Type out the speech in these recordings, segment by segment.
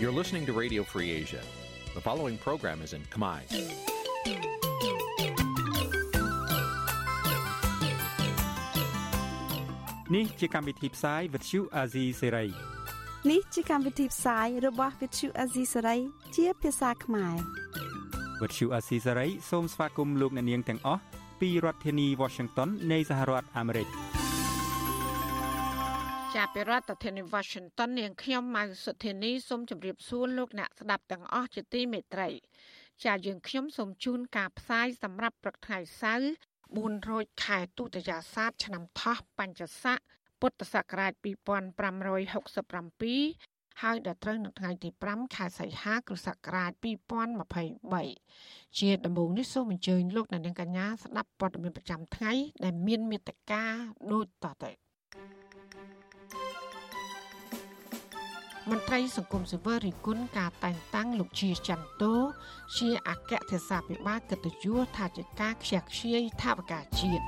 You're listening to Radio Free Asia. The following program is in Khmer. នេះជាកម្មវិធីផ្សាយ Vuthu Azizi Serai នេះជាកម្មវិធីផ្សាយរបស់ Vuthu Azizi Serai ជាភាសាខ្មែរ Vuthu Azizi Serai សូមស្វាគមន៍លោកអ្នកនាងទាំងអស់ពីរដ្ឋធានី Washington នៃសហរដ្ឋអាមេរិក ចាប់ពីរដ្ឋធានី Washington នាងខ្ញុំម៉ៅសុធានីសូមជម្រាបសួរលោកអ្នកស្ដាប់ទាំងអស់ជាទីមេត្រីចាយើងខ្ញុំសូមជូនការផ្សាយសម្រាប់ព្រឹកថ្ងៃសៅរ៍4រោចខែទុតិយាសាទឆ្នាំថោះបញ្ញស័កពុទ្ធសករាជ2567ហើយដល់ត្រូវនៅថ្ងៃទី5ខែសីហាគ្រិស្តសករាជ2023ជាដំបូងនេះសូមអញ្ជើញលោកអ្នកនាងកញ្ញាស្ដាប់ព័ត៌មានប្រចាំថ្ងៃដែលមានមេត្តាដូចតទៅ មន្ត្រីសង្គមស៊ីវិលរិះគន់ការតែងតាំងលោកជាចន្ទោជាអគ្គទេសាភិបាលកិត្តិយសថាជាការខ្ជះខ្ជាយថាវការជាតិ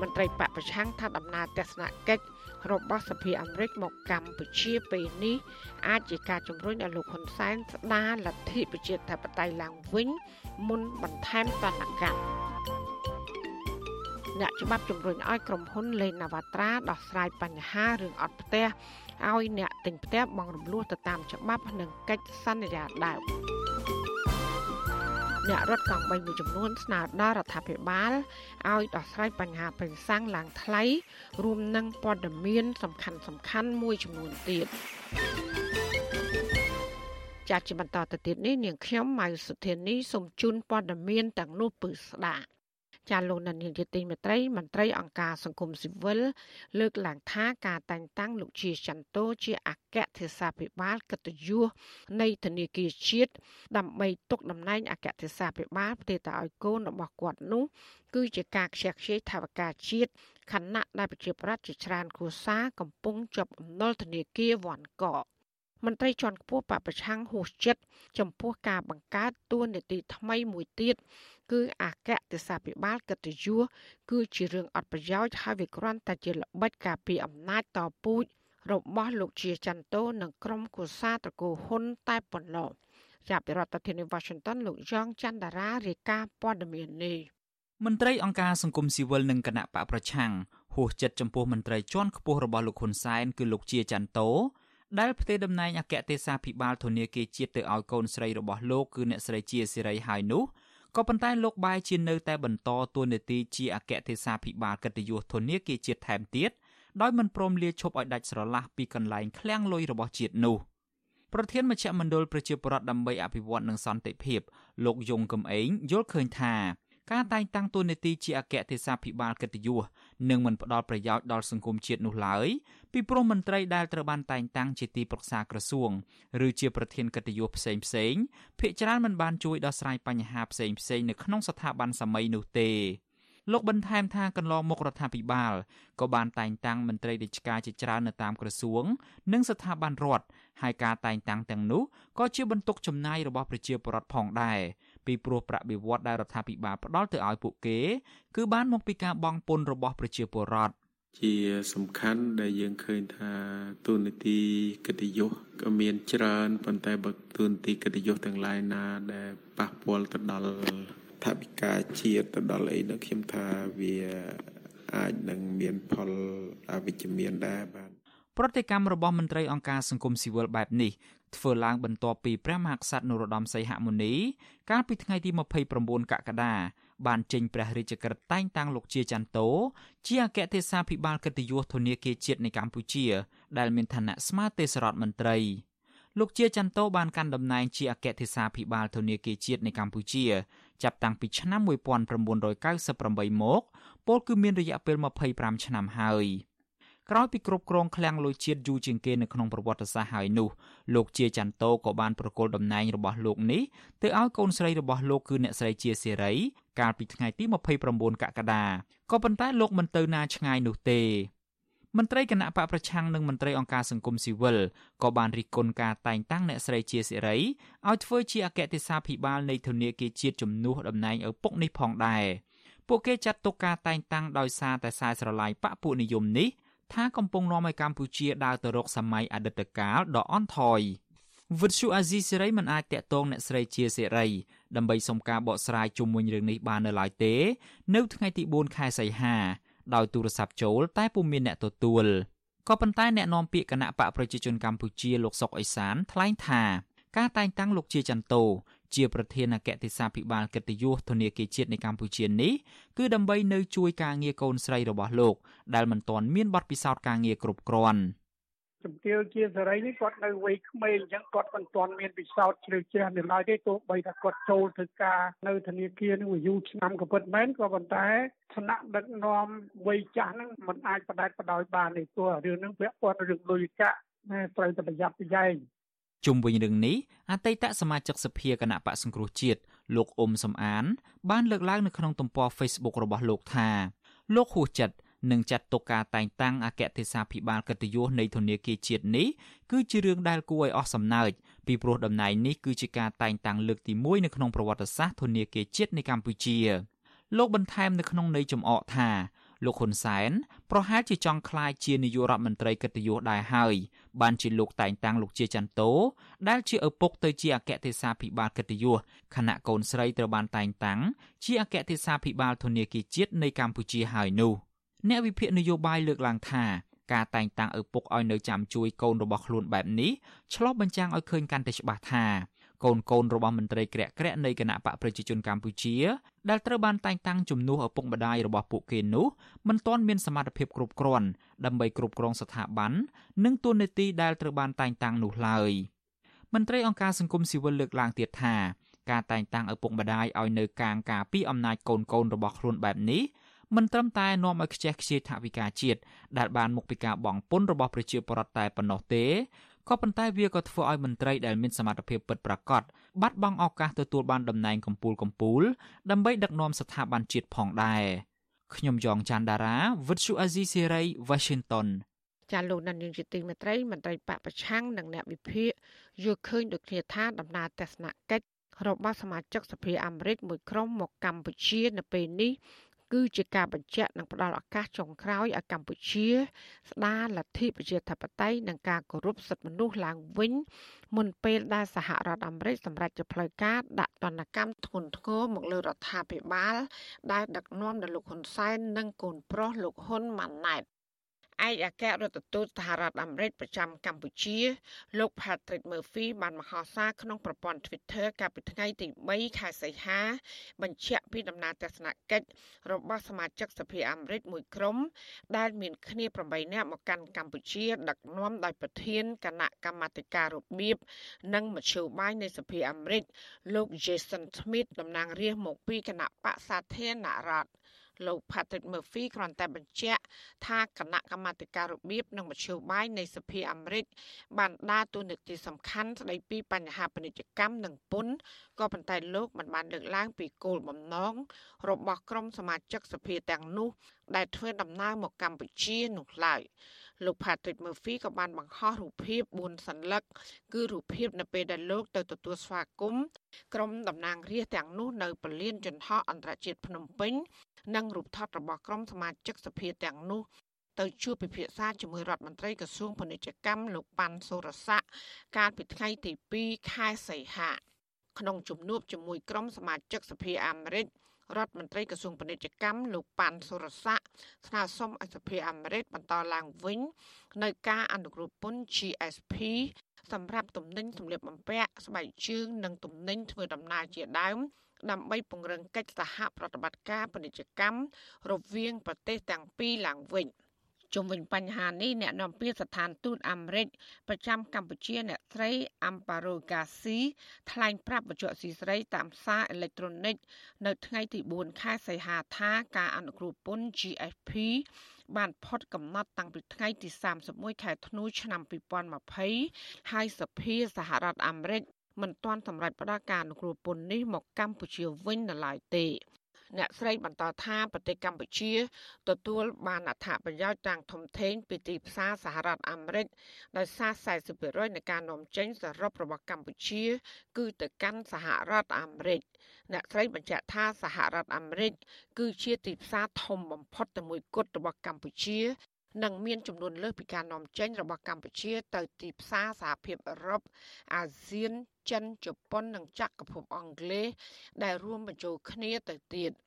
មន្ត្រីបពប្រឆាំងថាដំណើរទស្សនកិច្ចរបស់សភាអាមេរិកមកកម្ពុជាពេលនេះអាចជាការជំរុញឲ្យលោកហ៊ុនសែនស្ដារលទ្ធិប្រជាធិបតេយ្យឡើងវិញមុនបន្ថែមតនកម្ម អ្នកច្បាប់ជំរុញឲ្យក្រុមហ៊ុនលេណាវ៉ាត្រាដោះស្រាយបញ្ហារឿងអត់ផ្ទះឲ្យអ្នកទិញផ្ទះបង់រំលោះទៅតាមច្បាប់និងកិច្ចសន្យាដើមអ្នករត់កង់3មួយចំនួនស្នើដល់រដ្ឋាភិបាលឲ្យដោះស្រាយបញ្ហាប្រេងសាំងឡើងថ្លៃរួមនឹងព័ត៌មានសំខាន់សំខាន់មួយចំនួនទៀតចាត់ជាបន្តទៅទៀតនេះនាងខ្ញុំម៉ៅសុធានីសូមជូនព័ត៌មានទាំងនោះពឺស្ដាប់ ចាលោកនានីជាទីមេត្រីមន្ត្រីអង្គការសង្គមស៊ីវិលលើកឡើងថាការតែងតាំងលោកជាចន្ទោជាអគ្គទេសាភិបាលកិត្តិយសនៃធនាគារជាតិដើម្បីទុកតំណែងអគ្គទេសាភិបាលផ្ទេរទៅឲ្យកូនរបស់គាត់នោះគឺជាការខ្ជះខ្ជាយថាវការជាតិខណៈដែលប្រជាប្រដ្ឋជាច្រើនគ្រួសារកំពុងជាប់អំណុលធនាគារវ៉ាន់កកមន្ត្រីជាន់ខ្ពស់បពប្រឆាំងហួសចិត្តចំពោះការបង្កើតទួនាទីថ្មីមួយទៀត គឺអគ្គទេសាភិបាលកិត្តិយសគឺជារឿងអត់ប្រយោជន៍ហើយវាគ្រាន់តែជាល្បិចការពារអំណាចតពូជរបស់លោកជាចន្ទោនិងក្រុមគូសាត្រកូហ៊ុនតែប៉ុណ្ណោះចាប់ពីរដ្ឋធានី Washington លោកយ៉ងច័ន្ទដារារាយការណ៍ព័ត៌មាននេះមន្ត្រីអង្គការសង្គមស៊ីវិលនិងគណៈបកប្រឆាំងហួសចិត្តចំពោះមន្ត្រីជាន់ខ្ពស់របស់លោកហ៊ុនសែនគឺលោកជាចន្ទោដែលផ្ទេរតំណែងអគ្គទេសាភិបាលធនាគារជាតិទៅឲ្យកូនស្រីរបស់លោកគឺអ្នកស្រីជាសេរីហើយនោះ ក៏ប៉ុន្តែលោកបែរជានៅតែបន្តតួនាទីជាអគ្គទេសាភិបាលកិត្តិយសធនាគារជាតិថែមទៀតដោយមិនព្រមលាឈប់ឲ្យដាច់ស្រឡះពីកន្លែងឃ្លាំងលុយរបស់ជាតិនោះប្រធានមជ្ឈមណ្ឌលប្រជាពលរដ្ឋដើម្បីអភិវឌ្ឍនិងសន្តិភាពលោកយងកំឯងយល់ឃើញថា ការតែងតាំងតួនាទីជាអគ្គទេសាភិបាលកិត្តិយសនឹងមិនផ្ដល់ប្រយោជន៍ដល់សង្គមជាតិនោះឡើយពីព្រោះមន្ត្រីដែលត្រូវបានតែងតាំងជាទីប្រឹក្សាក្រសួងឬជាប្រធានកិត្តិយសផ្សេងផ្សេងភាគច្រើនមិនបានជួយដោះស្រាយបញ្ហាផ្សេងផ្សេងនៅក្នុងស្ថាប័នសម័យនោះទេលោកបន្ថែមថាកន្លងមករដ្ឋាភិបាលក៏បានតែងតាំងមន្ត្រីរាជការជាច្រើននៅតាមក្រសួង និងស្ថាប័នរដ្ឋ ហើយការតែងតាំងទាំងនោះក៏ជាបន្ទុកចំណាយរបស់ប្រជាពលរដ្ឋផងដែរពីព្រោះប្រាក់បៀវត្សដែលរដ្ឋាភិបាលផ្ដល់ទៅឲ្យពួកគេ គឺបានមកពីការបង់ពន្ធរបស់ប្រជាពលរដ្ឋជាសំខាន់ដែលយើងឃើញថាទូនីតិកិត្តិយសក៏មានច្រើនប៉ុន្តែបើទូនីតិកិត្តិយសទាំងឡាយណា ដែលប៉ះពាល់ទៅដល់ថាវិការជាតិទៅដល់អីនោះខ្ញុំថាវាអាចនឹងមានផលអវិជ្ជមានដែរបាទ ប្រតិកម្មរបស់មន្ត្រីអង្គការសង្គមស៊ីវិលបែបនេះធ្វើឡើងបន្ទាប់ពីព្រះមហាក្សត្រនរោត្តមសីហមុនី កាលពីថ្ងៃទី29កក្កដាបានចេញព្រះរាជក្រឹត្យតែងតាំងលោកជាចន្ទោជាអគ្គទេសាភិបាលកិត្តិយសធនាគារជាតិនៃកម្ពុជា ដែលមានឋានៈស្មើទេសរដ្ឋមន្ត្រីលោកជាចន្ទោបានកាន់តំណែងជាអគ្គទេសាភិបាលធនាគារជាតិនៃកម្ពុជាចាប់តាំងពីឆ្នាំ1998មកពលគឺមានរយៈពេល25ឆ្នាំហើយ ក្រោយពីគ្រប់គ្រងឃ្លាំងលុយជាតិយូរជាងគេនៅក្នុងប្រវត្តិសាស្ត្រហើយនោះលោកជាចន្ទោក៏បានប្រគល់តំណែងរបស់លោកនេះទៅឲ្យកូនស្រីរបស់លោកគឺអ្នកស្រីជាសេរីកាលពីថ្ងៃទី29កក្កដាក៏ប៉ុន្តែលោកមិនទៅណាឆ្ងាយនោះទេមន្ត្រីគណៈបកប្រឆាំងនិងមន្ត្រីអង្គការសង្គមស៊ីវិលក៏បានរិះគន់ការតែងតាំងអ្នកស្រីជាសេរីឲ្យធ្វើជាអគ្គទេសាភិបាលនៃធនាគារជាតិជំនួសតំណែងឪពុកនេះផងដែរពួកគេចាត់ទុកការតែងតាំងដោយសារតែខ្សែស្រឡាយបកពួកនិយមនេះ ថាកំពុងនាំឲ្យកម្ពុជាដើរទៅរកសម័យអតីតកាលដ៏អន់ថយវិទ្យុអាស៊ីសេរីមិនអាចតាក់ទងអ្នកស្រីជាសេរីដើម្បីសុំការបកស្រាយជុំវិញរឿងនេះបាននៅឡើយទេ នៅថ្ងៃទី4ខែសីហាដោយទូរស័ព្ទចូលតែពុំមានអ្នកទទួលក៏ប៉ុន្តែអ្នកនាំពាក្យគណៈបកប្រជាជនកម្ពុជាលោកសុកអេសានថ្លែងថាការតែងតាំងលោកជាចន្ទោ ជាប្រធានអគ្គទេសាភិបាលកិត្តិយសធនាគារជាតិនៃកម្ពុជានេះគឺដើម្បីនៅជួយការងារកូនស្រីរបស់លោក ដែលមិនទាន់មានបទពិសោធន៍ការងារគ្រប់គ្រាន់ជំទាវជាសេរីនេះគាត់នៅវ័យក្មេងអញ្ចឹងគាត់មិនទាន់មានពិសោធន៍ជ្រៅជ្រះនៅឡើយទេទោះបីថាគាត់ចូលធ្វើការនៅធនាគារនឹងយូរឆ្នាំក៏ពិតមែនក៏ប៉ុន្តែឋានៈដឹកនាំវ័យចាស់ហ្នឹងมันអាចបដែតបដោយបានទេព្រោះរឿងហ្នឹងពាក់ព័ន្ធរឿងលុយកាក់ត្រូវតែប្រយ័ត្នប្រយែង ជុំវិញរឿងនេះអតីតសមាជិកសភាគណៈបកសង្គ្រោះជាតិលោកអ៊ុំសំអាន បានលើកឡើងនៅក្នុងទំព័រ Facebook របស់លោកថាលោកហួសចិត្តនឹងចាត់ទុកការតែងតាំងអគ្គទេសាភិបាលកិត្តិយសនៃធនាគារជាតិនេះគឺជារឿងដែលគួរឲ្យអស់សំណើចពីព្រោះតំណែងនេះគឺជាការតែងតាំងលើកទី1នៅក្នុងប្រវត្តិសាស្ត្រធនាគារជាតិនៃកម្ពុជាលោកបន្ថែមនៅក្នុងន័យចំអកថា លោកហ៊ុនសែនប្រហែលជាចង់ក្លាយជានាយករដ្ឋមន្ត្រីកិត្តិយសដែរហើយបានជាលោកតែងតាំងលោកជាចន្ទោដែលជាឪពុកទៅជាអគ្គទេសាភិបាលកិត្តិយសខណៈកូនស្រីត្រូវបានតែងតាំងជាអគ្គទេសាភិបាលធនាគារជាតិនៃកម្ពុជាហើយនោះអ្នកវិភាគនយោបាយលើកឡើងថាការតែងតាំងឪពុកឲ្យនៅចាំជួយកូនរបស់ខ្លួនបែបនេះឆ្លុះបញ្ចាំងឲ្យឃើញកាន់តែច្បាស់ថា កូនកូនរបស់មន្ត្រីក្រាក់ក្រាក់នៃគណៈបកប្រជាជនកម្ពុជាដែលត្រូវបានតែងតាំងជំនួសឪពុកម្ដាយរបស់ពួកគេនោះមិនទាន់មានសមត្ថភាពគ្រប់គ្រាន់ដើម្បីគ្រប់គ្រងស្ថាប័ននិងទួនាទីដែលត្រូវបានតែងតាំងនោះឡើយមន្ត្រីអង្គការសង្គមស៊ីវិលលើកឡើងទៀតថាការតែងតាំងឪពុកម្ដាយឲ្យនៅកាងការពីអំណាចកូនកូនរបស់ខ្លួនបែបនេះមិនត្រឹមតែនាំឲ្យខ្ជះខ្ជាយថវិកាជាតិដែលបានមកពីការបង់ពន្ធរបស់ប្រជាពលរដ្ឋតែប៉ុណ្ណោះទេ ក៏ប៉ុន្តែវាក៏ធ្វើឲ្យមន្ត្រីដែលមានសមត្ថភាពពិតប្រាកដបាត់បង់ឱកាសទទួលបានតំណែងកម្ពូលកម្ពូលដើម្បីដឹកនាំស្ថាប័នជាតិផងដែរខ្ញុំយ៉ងច័ន្ទដារាវិទ្យុអាស៊ីសេរី Washington ចាលោកនាយកជាទីមេត្រីមន្ត្រីបពប្រឆាំងនិងអ្នកវិភាគយល់ឃើញដូចគ្នាថាដំណើរទស្សនកិច្ចរបស់សមាជិកសភាអាមេរិកមួយក្រុមមកកម្ពុជានៅពេលនេះ គឺជាការបញ្ជាក់និងផ្ដល់ឱកាសចុងក្រោយឲ្យកម្ពុជា ស្ដារលទ្ធិប្រជាធិបតេយ្យនិងការគោរពសិទ្ធិមនុស្សឡើងវិញ មុនពេលដែលសហរដ្ឋអាមេរិកសម្រេចជាផ្លូវការដាក់ទណ្ឌកម្មធ្ងន់ធ្ងរមកលើរដ្ឋាភិបាល ដែលដឹកនាំដោយលោកហ៊ុនសែននិងកូនប្រុសលោកហ៊ុនម៉ាណែត ឯកអគ្គរដ្ឋទូតសហរដ្ឋអាមេរិកប្រចាំកម្ពុជា លោក Patrick Murphy បានមហោសារក្នុងប្រព័ន្ធ Twitter កាលពីថ្ងៃទី3ខែសីហា បញ្ជាក់ពីដំណើរទស្សនកិច្ចរបស់សមាជិកសភាអាមេរិកមួយក្រុម ដែលមានគ្នា8នាក់មកកាន់កម្ពុជា ដឹកនាំដោយប្រធានគណៈកម្មាធិការរបៀបនិងមជ្ឈបាយនៃសភាអាមេរិកលោក Jason Smith តំណាងរាស្ត្រមកពីគណៈបកសាធារណរដ្ឋ លោក Patrick Murphy គ្រាន់តែបញ្ជាក់ថាគណៈកម្មាធិការរបៀបនិងមធ្យោបាយនៃសភាអាមេរិកបានដើរតួនាទីសំខាន់ស្ដីពីបញ្ហាពាណិជ្ជកម្មនិងពន្ធក៏ប៉ុន្តែលោកមិនបានលើកឡើងពីគោលបំណងរបស់ក្រុមសមាជិកសភាទាំងនោះ ដែលធ្វើដំណើរមកកម្ពុជានោះឡើយលោក Patrick Murphy ក៏បានបង្ហោះរូបភាព4សន្លឹកគឺរូបភាពនៅពេលដែលលោកទៅទទួលស្វាគមន៍ក្រុមតំណាងរាស្ត្រទាំងនោះនៅពលានយន្តហោះអន្តរជាតិភ្នំពេញ និងរូបថតរបស់ក្រុមសមាជិកសភាទាំងនោះទៅជួបពិភាក្សាជាមួយរដ្ឋមន្ត្រីក្រសួងពាណិជ្ជកម្មលោកប៉ាន់សូរស័ក្តិកាលពីថ្ងៃទី2ខែសីហាក្នុងជំនួបជាមួយក្រុមសមាជិកសភាអាមេរិករដ្ឋមន្ត្រីក្រសួងពាណិជ្ជកម្មលោកប៉ាន់សូរស័ក្តិស្នើសុំឲ្យសភាអាមេរិកបន្តឡើងវិញនៅការអនុគ្រោះពន្ធ GSP សម្រាប់ទំនិញសម្លៀកបំពាក់ស្បែកជើងនិងទំនិញធ្វើដំណើរជាដើម ដើម្បីពង្រឹងកិច្ចសហប្រតិបត្តិការពាណិជ្ជកម្មរវាងប្រទេសទាំងពីរឡើងវិញជុំវិញបញ្ហានេះអ្នកនាំពាក្យស្ថានទូតអាមេរិកប្រចាំកម្ពុជាអ្នកស្រី Amparo Garcia ថ្លែងប្រាប់បច្ចុប្បន្នស៊ីស្រីតាមសារអេឡិចត្រូនិកនៅថ្ងៃទី4ខែសីហាថាការអនុគ្រោះពន្ធ GSP បានផុតកំណត់តាំងពីថ្ងៃទី31ខែធ្នូឆ្នាំ2020ហើយសភាសហរដ្ឋអាមេរិក មិនទាន់សម្រេចផ្ដល់ការអនុគ្រោះពន្ធនេះមកកម្ពុជាវិញនៅឡើយទេអ្នកស្រីបន្តថាប្រទេសកម្ពុជាទទួលបានអត្ថប្រយោជន៍ទាំងធំធេងពីទីផ្សារសហរដ្ឋអាមេរិកដោយសារ40%នៃការនាំចេញសរុបរបស់កម្ពុជា គឺទៅកាន់សហរដ្ឋអាមេរិកអ្នកស្រីបញ្ជាក់ថាសហរដ្ឋអាមេរិកគឺជាទីផ្សារធំបំផុតតែមួយគត់របស់កម្ពុជា និងមានចំនួនលើសពីការនាំចេញរបស់កម្ពុជាទៅទីផ្សារសហភាពអឺរ៉ុបអាស៊ានចិនជប៉ុននិងចក្រភពអង់គ្លេសដែលរួមបញ្ចូលគ្នាទៅទៀត។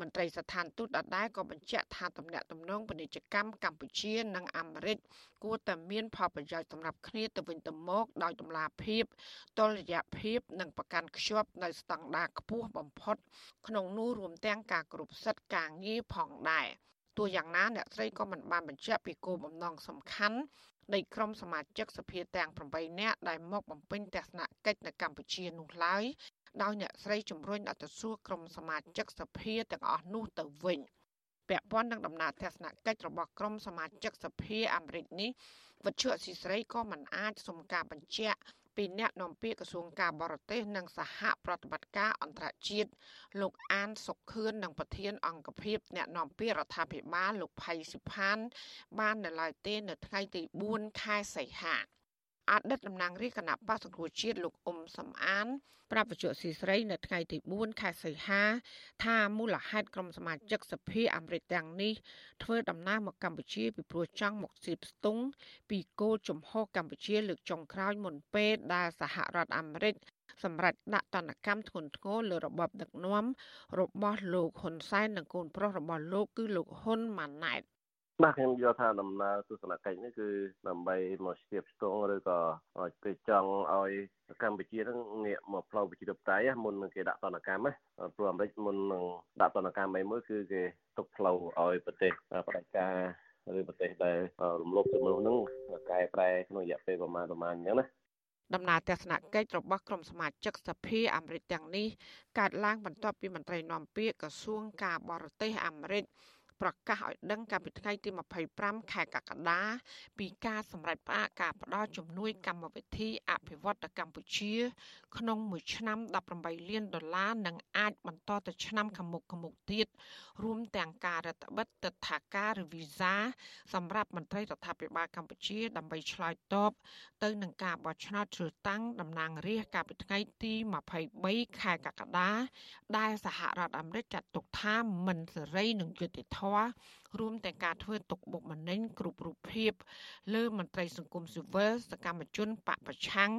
មន្ត្រីស្ថានទូតដដែលក៏បញ្ជាក់ថាទំនាក់ទំនងពាណិជ្ជកម្មកម្ពុជានិងអាមេរិកគួរតែមានផលប្រយោជន៍សម្រាប់គ្នាទៅវិញទៅមកដោយតម្លាភាពតុល្យភាពនិងប្រកាន់ខ្ជាប់នៅស្តង់ដារខ្ពស់បំផុតក្នុងនោះរួមទាំងការគ្រប់សិទ្ធិការងារផងដែរ ទោះយ៉ាងណាអ្នកស្រីក៏មិនបានបញ្ជាក់ពីគោលបំណងសំខាន់នៃក្រុមសមាជិកសភាទាំង8នាក់ដែលមកបំពេញទស្សនកិច្ចនៅកម្ពុជានោះឡើយដោយអ្នកស្រីជំរុញឲ្យទៅសួរក្រុមសមាជិកសភាទាំងអស់នោះទៅវិញពាក់ព័ន្ធនឹងដំណើរទស្សនកិច្ចរបស់ក្រុមសមាជិកសភាអាមេរិកនេះវិទ្យុអស៊ីស្រីក៏មិនអាចសុំការបញ្ជាក់ ពីអ្នកនាំពាក្យក្រសួងការបរទេសនិងសហប្រតិបត្តិការអន្តរជាតិលោកអានសុខខឿននិងប្រធាន អង្គភិបអ្នកនាំពាក្យរដ្ឋាភិបាលលោកផៃសិផាន បាននៅឡើយទេនៅថ្ងៃទី4ខែសីហា អតីតតំណាងរាជគណៈបក្សសង្គ្រោះជាតិលោកអ៊ុំសំអាន ប្រាប់វិទ្យុស៊ីស្រីនៅថ្ងៃទី4ខែសីហា ថាមូលហេតុក្រុមសមាជិកសភាអាមេរិកទាំងនេះធ្វើដំណើរមកកម្ពុជាពីព្រោះចង់មកស៊ីផ្ទុងពីគោលជំហរកម្ពុជាលើកចុងក្រោយមុនពេលដែលសហរដ្ឋអាមេរិកសម្រាប់ដាក់ទណ្ឌកម្មធ្ងន់ធ្ងរលើរបបដឹកនាំរបស់លោកហ៊ុនសែននិងកូនប្រុសរបស់លោកគឺលោកហ៊ុនម៉ាណែត បាទខ្ញុំយល់ថាដំណើរទស្សនកិច្ចនេះគឺដើម្បីមកស្ទាបស្ទង់ឬក៏គេចង់ឲ្យកម្ពុជានឹងងាកមកផ្លូវប្រជាធិបតេយ្យមុននឹងគេដាក់ទណ្ឌកម្មណាព្រោះអាមេរិកមុននឹងដាក់ទណ្ឌកម្មឯមួយគឺគេទុកផ្លូវឲ្យប្រទេសផ្ដាច់ការឬប្រទេសដែលរំលោភសិទ្ធិមនុស្សនឹងកែប្រែក្នុងរយៈពេលប្រមាណប្រមាណអញ្ចឹងណាដំណើរទស្សនកិច្ចរបស់ក្រុមសមាជិកសភាអាមេរិកទាំងនេះកើតឡើងបន្ទាប់ពីមន្ត្រីនាំពាក្យក្រសួងការបរទេសអាមេរិក ប្រកាសឲ្យដឹងកាលពីថ្ងៃទី25ខែកក្កដាពីការសម្រេចផ្អាកការផ្ដល់ជំនួយកម្មវិធីអភិវឌ្ឍកម្ពុជា ក្នុងមួយឆ្នាំ18លានដុល្លារនិងអាចបន្តទៅឆ្នាំខាងមុខខាងមុខទៀតរួមទាំងការរដ្ឋបិទទិដ្ឋាការឬវីសាសម្រាប់មន្ត្រីរដ្ឋាភិបាលកម្ពុជា ដើម្បីឆ្លើយតបទៅនឹងការបោះឆ្នោតជ្រើសតាំងតំណាងរាស្ត្រកាលពីថ្ងៃទី23ខែកក្កដាដែលសហរដ្ឋអាមេរិកចាត់ទុកថាមិនសេរីនិងយុត្តិធម៌ម៌រួមទាំងការធ្វើទុកបុកម្នេញគ្រប់រូបភាពលើមន្ត្រីសង្គមស៊ីវិលសកម្មជនបពប្រឆាំង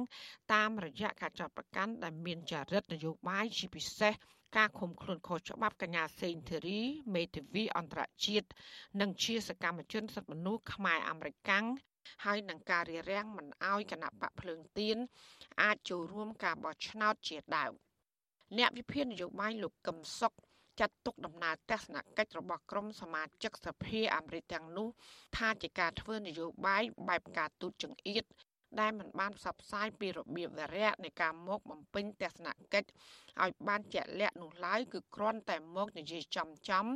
តាមរយៈការចាប់ប្រកាន់ដែលមានចរិតនយោបាយជាពិសេសការឃុំខ្លួនខុសច្បាប់កញ្ញាសេងធីរីមេធាវីអន្តរជាតិនិងជាសកម្មជនសិទ្ធិមនុស្សខ្មែរអាមេរិកាំងហើយនឹងការរារាំងមិនអោយគណៈបកភ្លើងទៀនអាចចូលរួមការបោះឆ្នោតជាដើមអ្នកវិភាគនយោបាយលោកកឹមសុខ ចាត់ទុកដំណើរទស្សនកិច្ចរបស់ក្រុមសមាជិកសភាអាមេរិកទាំងនោះ ថាជាការធ្វើនយោបាយបែបការទូតចង្អៀតដែលមិនបានផ្សព្វផ្សាយពីរបៀបវារៈនៃការមកបំពេញទស្សនកិច្ចឲ្យបានជាក់លាក់នោះឡើយគឺគ្រាន់តែមកនិយាយចំចំ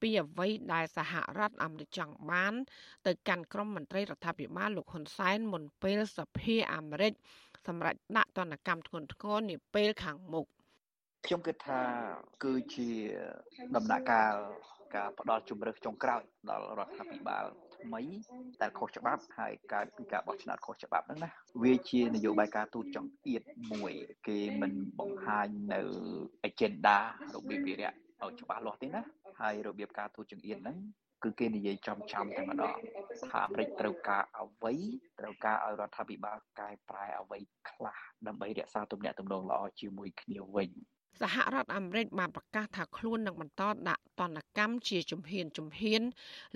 ពីអ្វីដែលសហរដ្ឋអាមេរិកចង់បាន ទៅកាន់ក្រុមមន្ត្រីរដ្ឋាភិបាលលោកហ៊ុនសែនមុនពេលសភាអាមេរិកសម្រាប់ដាក់ទណ្ឌកម្មធ្ងន់ធ្ងរនាពេលខាងមុខ។ ខ្ញុំគិតថាគឺជាដំណាក់កាលការផ្ដល់ជំរឿសចុងក្រោយដល់រដ្ឋាភិបាលថ្មីតែខុសច្បាប់ហើយកើតពីការបោះឆ្នោតខុសច្បាប់ហ្នឹងណាវាជានយោបាយការទូតចង្អៀតមួយ គេមិនបង្ហាញនៅ agenda របៀបវិរៈឲ្យច្បាស់លាស់ទេណាហើយរបៀបការទូតចង្អៀតហ្នឹងគឺគេនិយាយចំចំតែម្ដងថាអាមេរិកត្រូវការអ្វីត្រូវការឲ្យរដ្ឋាភិបាលកែប្រែអ្វីខ្លះដើម្បីរក្សាទំនាក់ទំនងល្អជាមួយគ្នាវិញ សហរដ្ឋអាមេរិកបានប្រកាសថាខ្លួននឹងបន្តដាក់ទណ្ឌកម្មជាជំហានជំហាន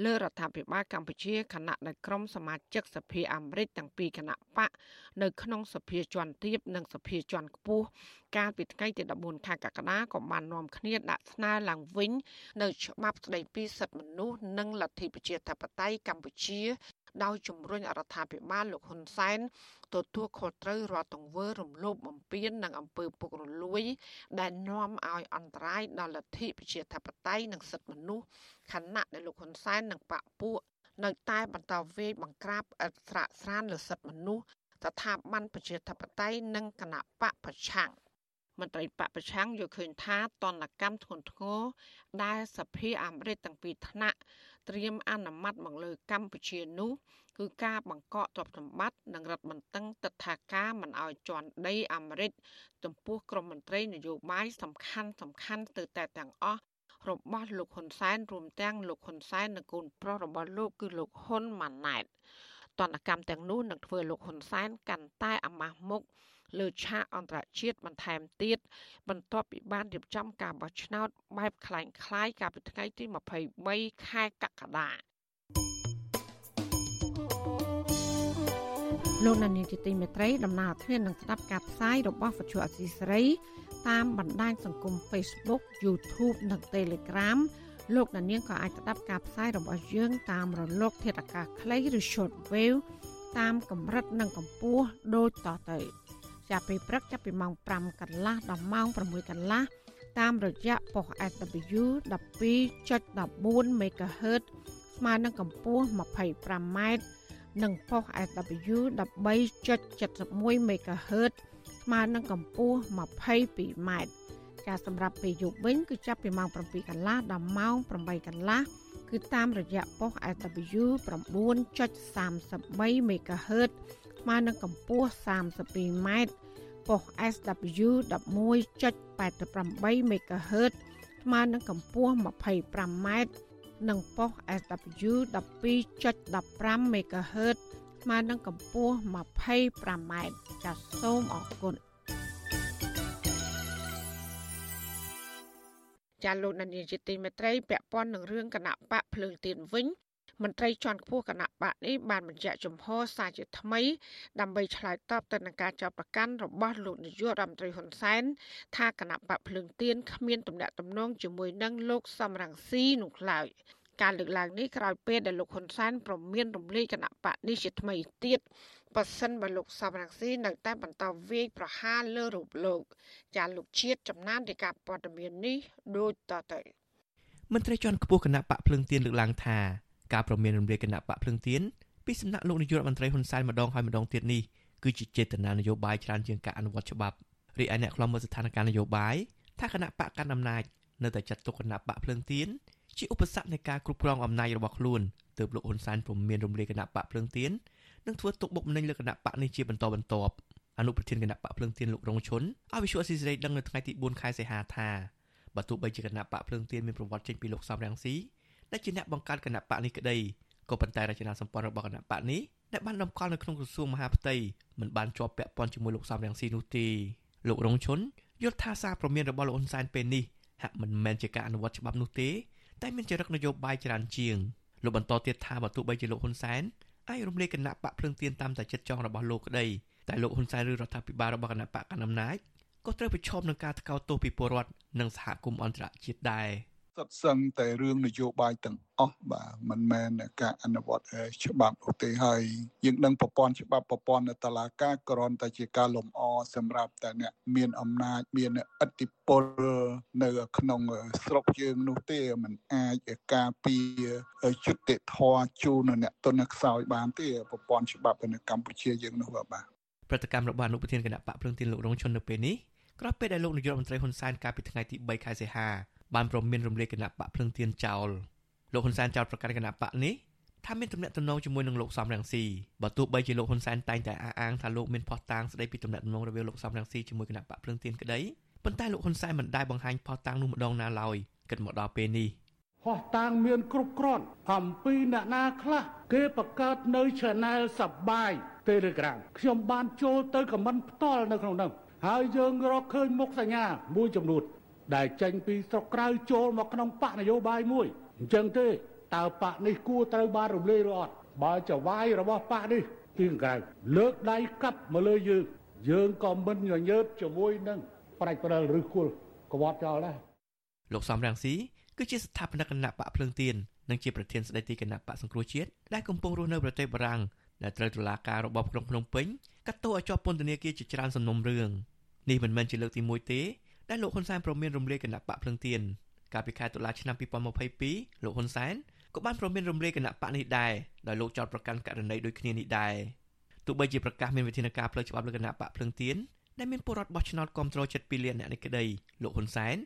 លើរដ្ឋាភិបាលកម្ពុជាខណៈដែលក្រុមសមាជិកសភាអាមេរិកទាំងពីរគណៈបកនៅក្នុងសភាជាន់ទាបនិងសភាជាន់ខ្ពស់កាលពីថ្ងៃទី14ខែកក្កដាក៏បាននាំគ្នាដាក់ស្នើឡើងវិញ នៅច្បាប់ស្តីពីសិទ្ធិមនុស្សនិងលទ្ធិប្រជាធិបតេយ្យកម្ពុជាដោយជំរុញរដ្ឋាភិបាលលោកហ៊ុនសែនទទួលខុសត្រូវរាល់ទង្វើរំលោភបំពាននិងអំពើពុករលួយ ដែលនាំឲ្យអន្តរាយដល់លទ្ធិប្រជាធិបតេយ្យនិងសិទ្ធិមនុស្សខណៈដែលលោកហ៊ុនសែននិងបកពួកនៅតែបន្តវេយបង្ក្រាបអត្រាស្រានលើសិទ្ធិមនុស្សស្ថាប័នប្រជាធិបតេយ្យនិងគណៈបកប្រឆាំងមន្ត្រីបពប្រឆាំងយល់ឃើញថាតនកម្មធ្ងន់ធ្ងរដែលសភាអាមេរិកទាំងពីរថ្នាក់ត្រៀមអនុម័តមកលើកម្ពុជានោះគឺការបង្កកទ្រព្យសម្បត្តិនិងរដ្ឋបន្ទឹងទឹកថាការមិនអោយជន់ដីអាមេរិកចំពោះក្រមមន្ត្រីនយោបាយសំខាន់សំខាន់ទៅតែទាំងអស់ របស់លោកហ៊ុនសែនរួមទាំងលោកហ៊ុនសែននិងកូនប្រុសរបស់លោកគឺលោកហ៊ុនម៉ាណែតតនកម្មទាំងនោះនឹងធ្វើលោកហ៊ុនសែនកាន់តែអាម៉ាស់មុខលើឆាកអន្តរជាតិបន្ថែមទៀតបន្ទាប់ពីបានរៀបចំការបោះឆ្នោតបែបคล้ายៗកាលពីថ្ងៃទី23ខែកក្កដាលោកនានីជាទីមេត្រីដំណើរធាននឹងស្ដាប់ការផ្សាយរបស់វិទ្យុអសីសេរី តាមបណ្ដាញសង្គម Facebook YouTube និង Telegram លោកនាងក៏អាចស្ដាប់ការផ្សាយរបស់យើងតាមរលក ធាតុអាកាសខ្លីឬ Shortwave តាមកម្រិតនិងកម្ពស់ដូចតទៅចាប់ពីព្រឹកចាប់ពីម៉ោង5កន្លះដល់ម៉ោង6កន្លះតាមរយៈប៉ុស SW 12.14 MHz ស្មើនឹងកម្ពស់ 25m និងប៉ុស SW 13.71 MHz ស្មើនឹងកម្ពស់ 22m ការសម្រាប់ពេលយប់វិញគឺចាប់ពីម៉ោង7កន្លះដល់ម៉ោង8កន្លះគឺតាមរយៈប៉ុស SW 9.33 MHz ស្មើនឹងកម្ពស់ 32m ប៉ុស SW 11.88 MHz ស្មើនឹងកម្ពស់ 25m និងប៉ុស SW 12.15 MHz ស្មើនឹងកម្ពស់ 25m ចាសសូមអរគុណចាលោកនានីជាទីមេត្រីពាក់ព័ន្ធនឹងរឿងគណៈបកភ្លើងទៀនវិញមន្ត្រីជាន់ខ្ពស់គណៈបកនេះបានបញ្ជាក់ចំហសារជាថ្មី ដើម្បីឆ្លើយតបទៅនឹងការចាប់ប្រកាន់របស់លោកនាយករដ្ឋមន្ត្រីហ៊ុនសែនថាគណៈបកភ្លើងទៀនគ្មានទំនាក់ទំនងជាមួយនឹងលោកសំរងស៊ីនោះឡើយ ការលើកឡើងនេះក្រោយពេលដែលលោកហ៊ុនសែនប្រមានរំលាយគណៈបកនេះជាថ្មីទៀតប៉ះសិនបើលោកសំរងស៊ីនៅតែបន្តវាយប្រហារលើរូបលោក ចាលោកជាតិចំណាននៃការព័ត៌មាននេះដូចតទៅមន្ត្រីជាន់ខ្ពស់គណៈបកភ្លឹងទៀនលើកឡើងថាការប្រមានរំលាយគណៈបកភ្លឹងទៀនពីសំណាក់លោកនាយករដ្ឋមន្ត្រីហ៊ុនសែនម្ដងហើយម្ដងទៀតនេះគឺជាចេតនានយោបាយច្រើនជាងការអនុវត្តច្បាប់រីឯអ្នកខ្លំមើលស្ថានភាពនយោបាយថាគណៈបកកាន់អំណាចនៅតែចាត់ទុកគណៈបកភ្លើងទៀន ជាឧបសគ្គនៃការគ្រប់គ្រងអំណាចរបស់ខ្លួនទើបលោកហ៊ុនសែនពុំមានរំលាយគណៈបកភ្លើងទៀននិងធ្វើទុកបុកម្នេញលើគណៈបកនេះជាបន្តបន្ទាប់អនុប្រធានគណៈបកភ្លើងទៀនលោករងឈុនឲ្យវិសុអស៊ីសេរីដឹងនៅថ្ងៃទី4ខែសីហាថាបើទោះបីជាគណៈបកភ្លើងទៀនមានប្រវត្តិចេញពីលោកសំរងស៊ីដែលជាអ្នកបង្កើតគណៈបកនេះក្តីក៏ប៉ុន្តែរចនាសម្ព័ន្ធរបស់គណៈបកនេះដែលបានដំកល់នៅក្នុងក្រសួងមហាផ្ទៃមិនបានជាប់ពាក់ព័ន្ធជាមួយលោកសំរងស៊ីនោះទេលោករងឈុនយល់ថាសារព្រមានរបស់លោកហ៊ុនសែនពេលនេះហាក់មិនមែនជាការអនុវត្តច្បាប់នោះទេ តែមានចរិតនយោបាយច្រើនជាងលោកបន្តទៀតថាបើទោះបីជាលោកហ៊ុនសែនអាចរំលែកគណៈបកភ្លឹងទៀនតាមតែចិត្តចង់របស់លោកក្តីតែលោកហ៊ុនសែនឬរដ្ឋាភិបាលរបស់គណៈបកកណ្ដាលអំណាចក៏ត្រូវប្រឈមនឹងការថ្កោលទោសពីពលរដ្ឋនិងសហគមន៍អន្តរជាតិដែរ។ សុទ្ធសឹងតែរឿងនយោបាយទាំងអស់បាទមិនមែនការអនុវត្តច្បាប់នោះទេហើយយើងដឹងប្រព័ន្ធច្បាប់ប្រព័ន្ធតឡាការគ្រាន់តែជាការលំអសម្រាប់តែអ្នកមានអំណាចមានឥទ្ធិពលនៅក្នុងស្រុកយើងនោះទេมันអាចការពារយុត្តិធម៌ជូនអ្នកទុនខ្សោយបានទេប្រព័ន្ធច្បាប់នៅកម្ពុជាយើងនោះបាទប្រតិកម្មរបស់អនុប្រធានគណៈបកភ្លឹងទៀនលោករងឈុននៅពេលនេះក្រោយពេលដែលលោកនាយករដ្ឋមន្ត្រីហ៊ុនសែនកាលពីថ្ងៃទី3ខែសីហា បានព្រមមានរំលាយគណៈបកភ្លឹងទៀនចោលលោកហ៊ុនសែនចោទប្រកាន់គណៈបកនេះថាមានទំនាក់ទំនងជាមួយនឹងលោកសំរងស៊ីបើទោះបីជាលោកហ៊ុនសែនតែងតែអះអាងថាលោកមានផុសតាងស្ដីពីទំនាក់ទំនងរវាងលោកសំរងស៊ីជាមួយគណៈបកភ្លឹងទៀនក្តីប៉ុន្តែលោកហ៊ុនសែនមិនដែលបង្ហាញផុសតាងនោះម្ដងណាឡើយគិតមកដល់ពេលនេះផុសតាងមានគ្រប់គ្រាន់អំពីអ្នកណាខ្លះគេបង្កើតនៅ Channel សបាយ Telegram ខ្ញុំបានចូលទៅខមមិនផ្ទាល់នៅក្នុងនោះហើយយើងរកឃើញមុខសញ្ញាមួយចំនួន ដែលចេញពីស្រុកក្រៅចូលមកក្នុងបកនយោបាយមួយអញ្ចឹងទេតើបកនេះគួរត្រូវបានរំលាយឬអត់បើចវាយរបស់បកនេះពីក្រៅលើកដៃកាប់មកលើយើងយើងក៏មិនញញើតជាមួយនឹងប្រាច់ព្រិលឬគល់ក្បត់ចោលដែរលោកសំរងស៊ីគឺជាស្ថាបនិកគណៈបកភ្លើងទៀននិងជាប្រធានស្ដីទីគណៈបកសង្គ្រោះជាតិដែលកំពុងរស់នៅប្រទេសបារាំងដែលត្រូវតុលាការរបបក្រុងភ្នំពេញកាត់ទោសឲ្យជាប់ពន្ធនាគារជាច្រើនសំណុំរឿងនេះមិនមែនជាលើកទី1ទេ ដែលលោកហ៊ុនសែនប្រមានរំលាយគណៈបកភ្លឹងទៀនកាលពីខែតុលាឆ្នាំ2022លោកហ៊ុនសែនក៏បានប្រមានរំលាយគណៈបកនេះដែរដោយលោកចោទប្រកាន់ករណីដូចគ្នានេះដែរទោះបីជាប្រកាសមានវិធានការផ្លូវច្បាប់លើគណៈបកភ្លឹងទៀនដែលមានពលរដ្ឋបោះឆ្នោតគ្រប់គ្រង7លានអ្នកនេះក្តីលោកហ៊ុនសែន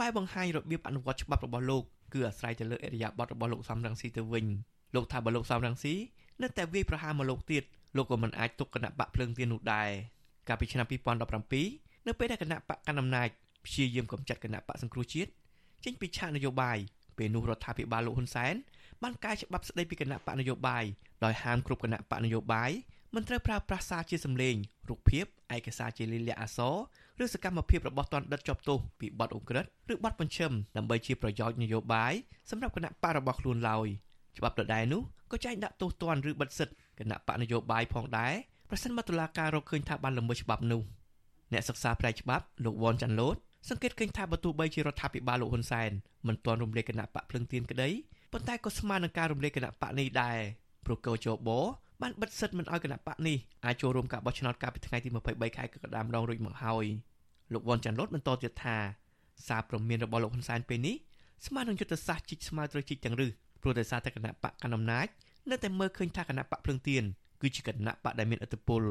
បែបបង្ហាញរបៀបអនុវត្តច្បាប់របស់លោកគឺអាស្រ័យទៅលើអរិយាប័ត្ររបស់លោកសំរងស៊ីទៅវិញលោកថាបើលោកសំរងស៊ីនៅតែវាយប្រហារមកលោកទៀតលោកក៏មិនអាចទុកគណៈបកភ្លើងទៀននោះដែរកាលពីឆ្នាំ2017នៅពេលដែលគណៈបកកណ្ដាលអំណាច ព្យាយាមកំចាត់គណៈបកសង្គ្រោះជាតិចេញពីឆាកនយោបាយពេលនោះរដ្ឋាភិបាលលោកហ៊ុនសែនបានកែច្បាប់ស្តីពីគណៈបកនយោបាយដោយហាមគ្រប់គណៈបកនយោបាយមិនត្រូវប្រើប្រាស់សារជាសម្លេងរូបភាពឯកសារជាលិលាអក្សរឬសកម្មភាពរបស់ទណ្ឌិតជាប់ទោសពីបទឧក្រិដ្ឋឬបទបញ្ឈឹមដើម្បីជាប្រយោជន៍នយោបាយសម្រាប់គណៈបករបស់ខ្លួនឡើយច្បាប់ដដែលនោះក៏ចែងដាក់ទោសទណ្ឌឬបិទសិទ្ធិគណៈបកនយោបាយផងដែរប្រសិនបើតុលាការរកឃើញថាបានល្មើសច្បាប់នោះអ្នកសិក្សាផ្នែកច្បាប់លោកវ៉ាន់ចាន់ឡូត សង្កេតឃើញថាបើទោះបីជារដ្ឋាភិបាលលោកហ៊ុនសែនមិនទាន់រំលាយគណៈបកភ្លឹងទៀនក្តីប៉ុន្តែក៏ស្មើនឹងការរំលាយគណៈបកនេះដែរព្រោះកោជបបានបិទសិទ្ធិមិនឲ្យគណៈបកនេះអាចចូលរួមការបោះឆ្នោតកាលពីថ្ងៃទី23ខែកក្កដាម្ដងរួចមកហើយលោកវ៉ាន់ចាន់ឡូតបន្តទៀតថាសារព្រមានរបស់លោកហ៊ុនសែនពេលនេះស្មើនឹងយុទ្ធសាស្ត្រជីកស្មៅត្រូវជីកទាំងរឹសព្រោះតែសារតែគណៈបកកណ្ដាលអំណាចនៅតែមើលឃើញថាគណៈបកភ្លឹងទៀនគឺជាគណៈបកដែលមានឥទ្ធិពល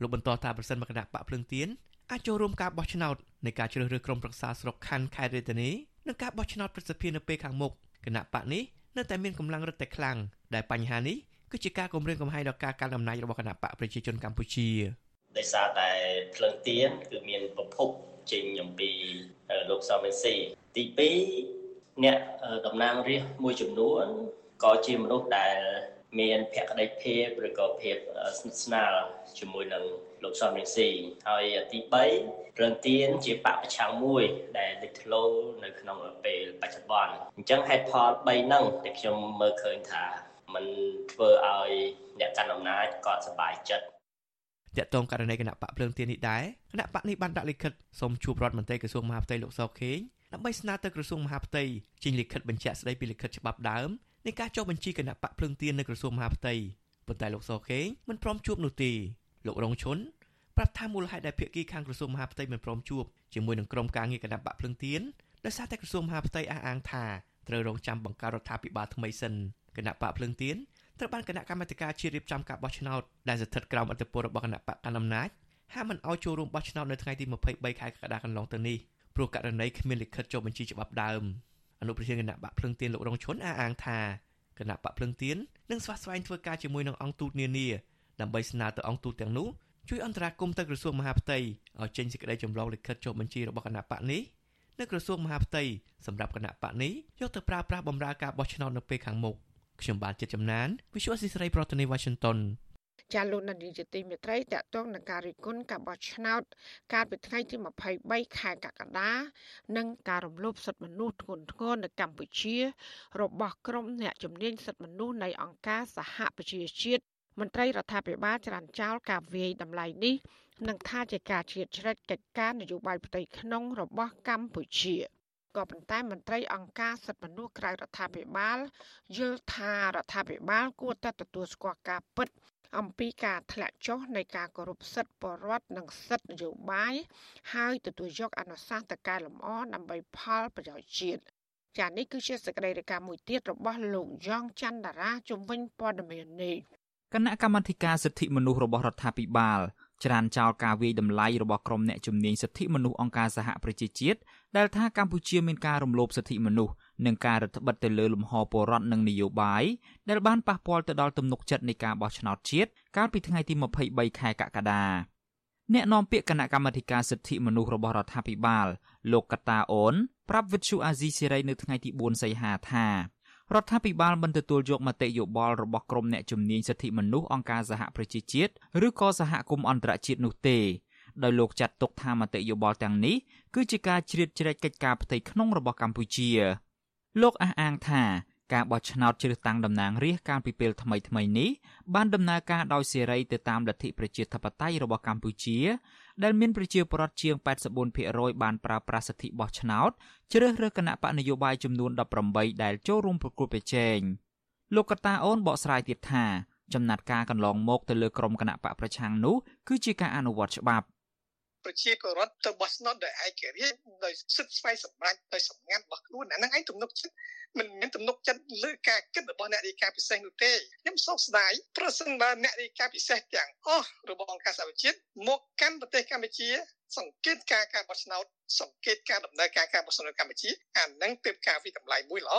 លោកបន្តថាប្រសិនបើគណៈបកភ្លឹងទៀន អាចចូលរួមការបោះឆ្នោតនៃការជ្រើសរើសក្រុមប្រឹក្សាស្រុកខណ្ឌខេត្តរាជធានីនិងការបោះឆ្នោតប្រសិទ្ធភាពនៅពេលខាងមុខគណៈបកនេះនៅតែមានកម្លាំងរឹតតែខ្លាំងដែលបញ្ហានេះគឺជាការគម្រាមកំហែងដល់ការកាន់អំណាចរបស់គណៈបកប្រជាជនកម្ពុជាដោយសារតែភ្លើងទៀនគឺមានប្រភពចេញអំពីលោកសំមេស៊ីទី2អ្នកតំណាងរាស្ត្រមួយចំនួនក៏ជាមនុស្សដែលមានភក្តីភាពឬក៏ភាពស្និទ្ធស្នាលជាមួយនឹង លោកសំរងស៊ីហើយទី3ព្រលឹងទៀនជាបពប្រឆាំងមួយ ដែលលេចធ្លោនៅក្នុងពេលបច្ចុប្បន្នអញ្ចឹងហេតុផល3ហ្នឹងដែលខ្ញុំមើលឃើញថាมันធ្វើឲ្យអ្នកកាន់អំណាចគាត់សប្បាយចិត្តតាក់ទងករណីគណៈបកភ្លើងទៀននេះដែរគណៈបកនេះបានដាក់លិខិតសូមជួបរដ្ឋមន្ត្រីក្រសួងមហាផ្ទៃលោកសខេងដើម្បីស្នើទៅក្រសួងមហាផ្ទៃចេញលិខិតបញ្ជាក់ស្តីពីលិខិតច្បាប់ដើមនៃការចុះបញ្ជីគណៈបកភ្លើងទៀននៅក្រសួងមហាផ្ទៃប៉ុន្តែលោកសខេងមិនព្រមជួបនោះទេ លោករងឈុនប្រាប់ថាមូលហេតុដែលភាគីខាងក្រសួងមហាផ្ទៃមិនព្រមជួបជាមួយនឹងក្រុមការងារគណៈបកភ្លើងទៀនដោយសារតែក្រសួងមហាផ្ទៃអះអាងថាត្រូវរងចាំបង្កើតរដ្ឋាភិបាលថ្មីសិនគណៈបកភ្លើងទៀនត្រូវបានគណៈកម្មាធិការជាតិរៀបចំការបោះឆ្នោតដែលស្ថិតក្រោមអធិបតេយ្យរបស់គណៈបកកណ្ដាលអំណាចហាមមិនឲ្យចូលរួមបោះឆ្នោតនៅថ្ងៃទី23ខែកក្កដាកន្លងទៅនេះព្រោះករណីគ្មានលិខិតចុះបញ្ជីច្បាប់ដើមអនុប្រធានគណៈបកភ្លឹងទៀនលោករងឈុនអះអាងថាគណៈបកភ្លឹងទៀននឹងស្វាស្វែងធ្វើការជាមួយនឹងអង្គទូតនានា ដើម្បីស្នើទៅអង្គទូតទាំងនោះជួយអន្តរាគមន៍ទៅក្រសួងមហាផ្ទៃឲ្យចេញសេចក្តីចម្លងលិខិតចុះបញ្ជីរបស់គណៈបកនេះនៅក្រសួងមហាផ្ទៃសម្រាប់គណៈបកនេះយកទៅប្រើប្រាស់បម្រើការបោះឆ្នោតនៅពេលខាងមុខខ្ញុំបាទចិត្តចំណាន Visual Society ប្រធានាទី Washington ចាលោកនាយកទីមេត្រីតកតងនឹងការរិះគន់ការបោះឆ្នោត កាលពីថ្ងៃទី23ខែកក្កដានិងការរំលោភសិទ្ធិមនុស្សធ្ងន់ធ្ងរនៅកម្ពុជា របស់ក្រុមអ្នកជំនាញសិទ្ធិមនុស្សនៃអង្គការសហប្រជាជាតិ មន្ត្រីរដ្ឋាភិបាលច្រានចោលការវាយតម្លៃនេះនឹងថាជាការជ្រៀតជ្រែកកិច្ចការនយោបាយផ្ទៃក្នុងរបស់កម្ពុជាក៏ប៉ុន្តែមន្ត្រីអង្គការសិទ្ធិមនុស្សក្រៅរដ្ឋាភិបាលយល់ថារដ្ឋាភិបាលគួរតែទទួលស្គាល់ការពិតអំពីការធ្លាក់ចុះនៃការគោរពសិទ្ធិបរដ្ឋនិងសិទ្ធិនយោបាយហើយទទួលយកអនុសាសន៍ទៅកែលម្អដើម្បីផលប្រយោជន៍ជាតិចា៎នេះគឺជាសកម្មភាពមួយទៀតរបស់លោកយ៉ងច័ន្ទតារាជំវិញព័ត៌មាននេះ គណៈកម្មាធិការសិទ្ធិមនុស្សរបស់រដ្ឋាភិបាលច្រានចោលការវាយតម្លៃរបស់ក្រុមអ្នកជំនាញសិទ្ធិមនុស្សអង្គការសហប្រជាជាតិដែលថាកម្ពុជាមានការរំលោភសិទ្ធិមនុស្សនិងការរដ្ឋបិទទៅលើលំហពលរដ្ឋនិងនយោបាយដែលបានប៉ះពាល់ទៅដល់ទំនុកចិត្តនៃការបោះឆ្នោតជាតិកាលពីថ្ងៃទី23ខែកក្កដាអ្នកនាំពាក្យគណៈកម្មាធិការសិទ្ធិមនុស្សរបស់រដ្ឋាភិបាលលោកកតាអូនប្រាប់វិទ្យុអាស៊ីសេរីនៅថ្ងៃទី4សីហាថា រដ្ឋាភិបាលមិនទទួលយកមតិយោបល់របស់ក្រុមអ្នកជំនាញសិទ្ធិមនុស្សអង្គការសហប្រជាជាតិឬក៏សហគមន៍អន្តរជាតិនោះទេដោយលោកចាត់ទុកថាមតិយោបល់ទាំងនេះគឺជាការជ្រៀតជ្រែកកិច្ចការផ្ទៃក្នុងរបស់កម្ពុជាលោកអះអាងថា ការបោះឆ្នោតជ្រើសតាំងតំណាងរាស្ត្រកាលពីពេលថ្មីថ្មីនេះបានដំណើរការដោយសេរីទៅតាមលទ្ធិប្រជាធិបតេយ្យរបស់កម្ពុជា ដែលមានប្រជាពលរដ្ឋជាង84%បានប្រើប្រាស់សិទ្ធិបោះឆ្នោតជ្រើសរើសគណៈបកនយោបាយចំនួន18ដែលចូលរួមប្រគល់ប្រជែងលោកកតាអូនបកស្រាយទៀតថាចំណាត់ការកន្លងមកទៅលើក្រុមគណៈបកប្រឆាំងនោះគឺជាការអនុវត្តច្បាប់ ប្រជាពលរដ្ឋទៅបោះឆ្នោតដោយឯករាជ្យដោយសិទ្ធិស្វ័យសម្រេចដោយសម្ងាត់របស់ខ្លួនអាហ្នឹងឯងទំនុកចិត្តមិនមានទំនុកចិត្តលើការគិតរបស់អ្នករាយការណ៍ពិសេសនោះទេខ្ញុំសោកស្ដាយប្រសិនបើអ្នករាយការណ៍ពិសេសទាំងអស់របស់អង្គការសហប្រជាជាតិមកកាន់ប្រទេសកម្ពុជា សង្កេតការការបោះឆ្នោតសង្កេតការដំណើរការការបោះឆ្នោតកម្ពុជាអានឹងទើបការវិតម្លៃមួយល្អ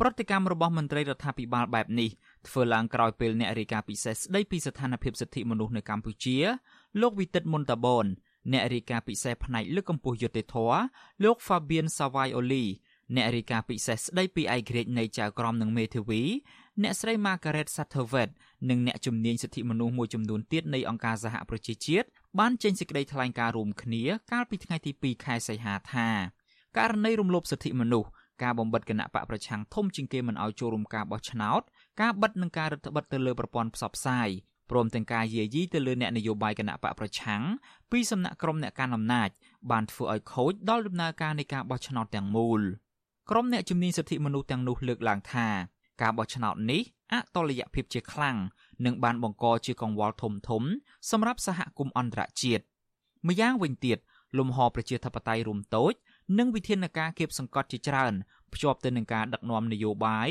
ប្រតិកម្មរបស់មន្ត្រីរដ្ឋាភិបាលបែបនេះធ្វើឡើងក្រោយពេលអ្នករាយការណ៍ពិសេសស្ដីពីស្ថានភាពសិទ្ធិមនុស្សនៅកម្ពុជាលោកវិទិតមុនតាបន អ្នករាយការណ៍ពិសេសផ្នែកលើកកម្ពស់យុត្តិធម៌លោក Fabian Savaioli អ្នករាយការណ៍ពិសេសស្ដីពីឯករាជ្យនៃចៅក្រមនិងមេធាវីអ្នកស្រី Margaret Satterwhite និងអ្នកជំនាញសិទ្ធិមនុស្សមួយចំនួនទៀតនៃអង្គការសហប្រជាជាតិបានចេញសេចក្តីថ្លែងការណ៍រួមគ្នាកាលពីថ្ងៃទី2ខែសីហាថាករណីរំលោភសិទ្ធិមនុស្សការបំបិតគណៈបកប្រឆាំងធំជាងគេមិនឲ្យចូលរួមការបោះឆ្នោតការបិទនិងការរដ្ឋបិទទៅលើប្រព័ន្ធផ្សព្វផ្សាយ ព្រមទាំងការយាយីទៅលើអ្នកនយោបាយគណៈបកប្រឆាំងពីសំណាក់ក្រុមអ្នកកាន់អំណាចបានធ្វើឲ្យខូចដល់ដំណើរការនៃការបោះឆ្នោតទាំងមូលក្រុមអ្នកជំនាញសិទ្ធិមនុស្សទាំងនោះលើកឡើងថាការបោះឆ្នោតនេះអតលយភាពជាខ្លាំងនិងបានបង្កជាកង្វល់ធំធំសម្រាប់សហគមន៍អន្តរជាតិម្យ៉ាងវិញទៀតលំហប្រជាធិបតេយ្យរួមតូច និងវិធានការគៀបសង្កត់ជាច្រើនភ្ជាប់ទៅនឹងការដឹកនាំនយោបាយ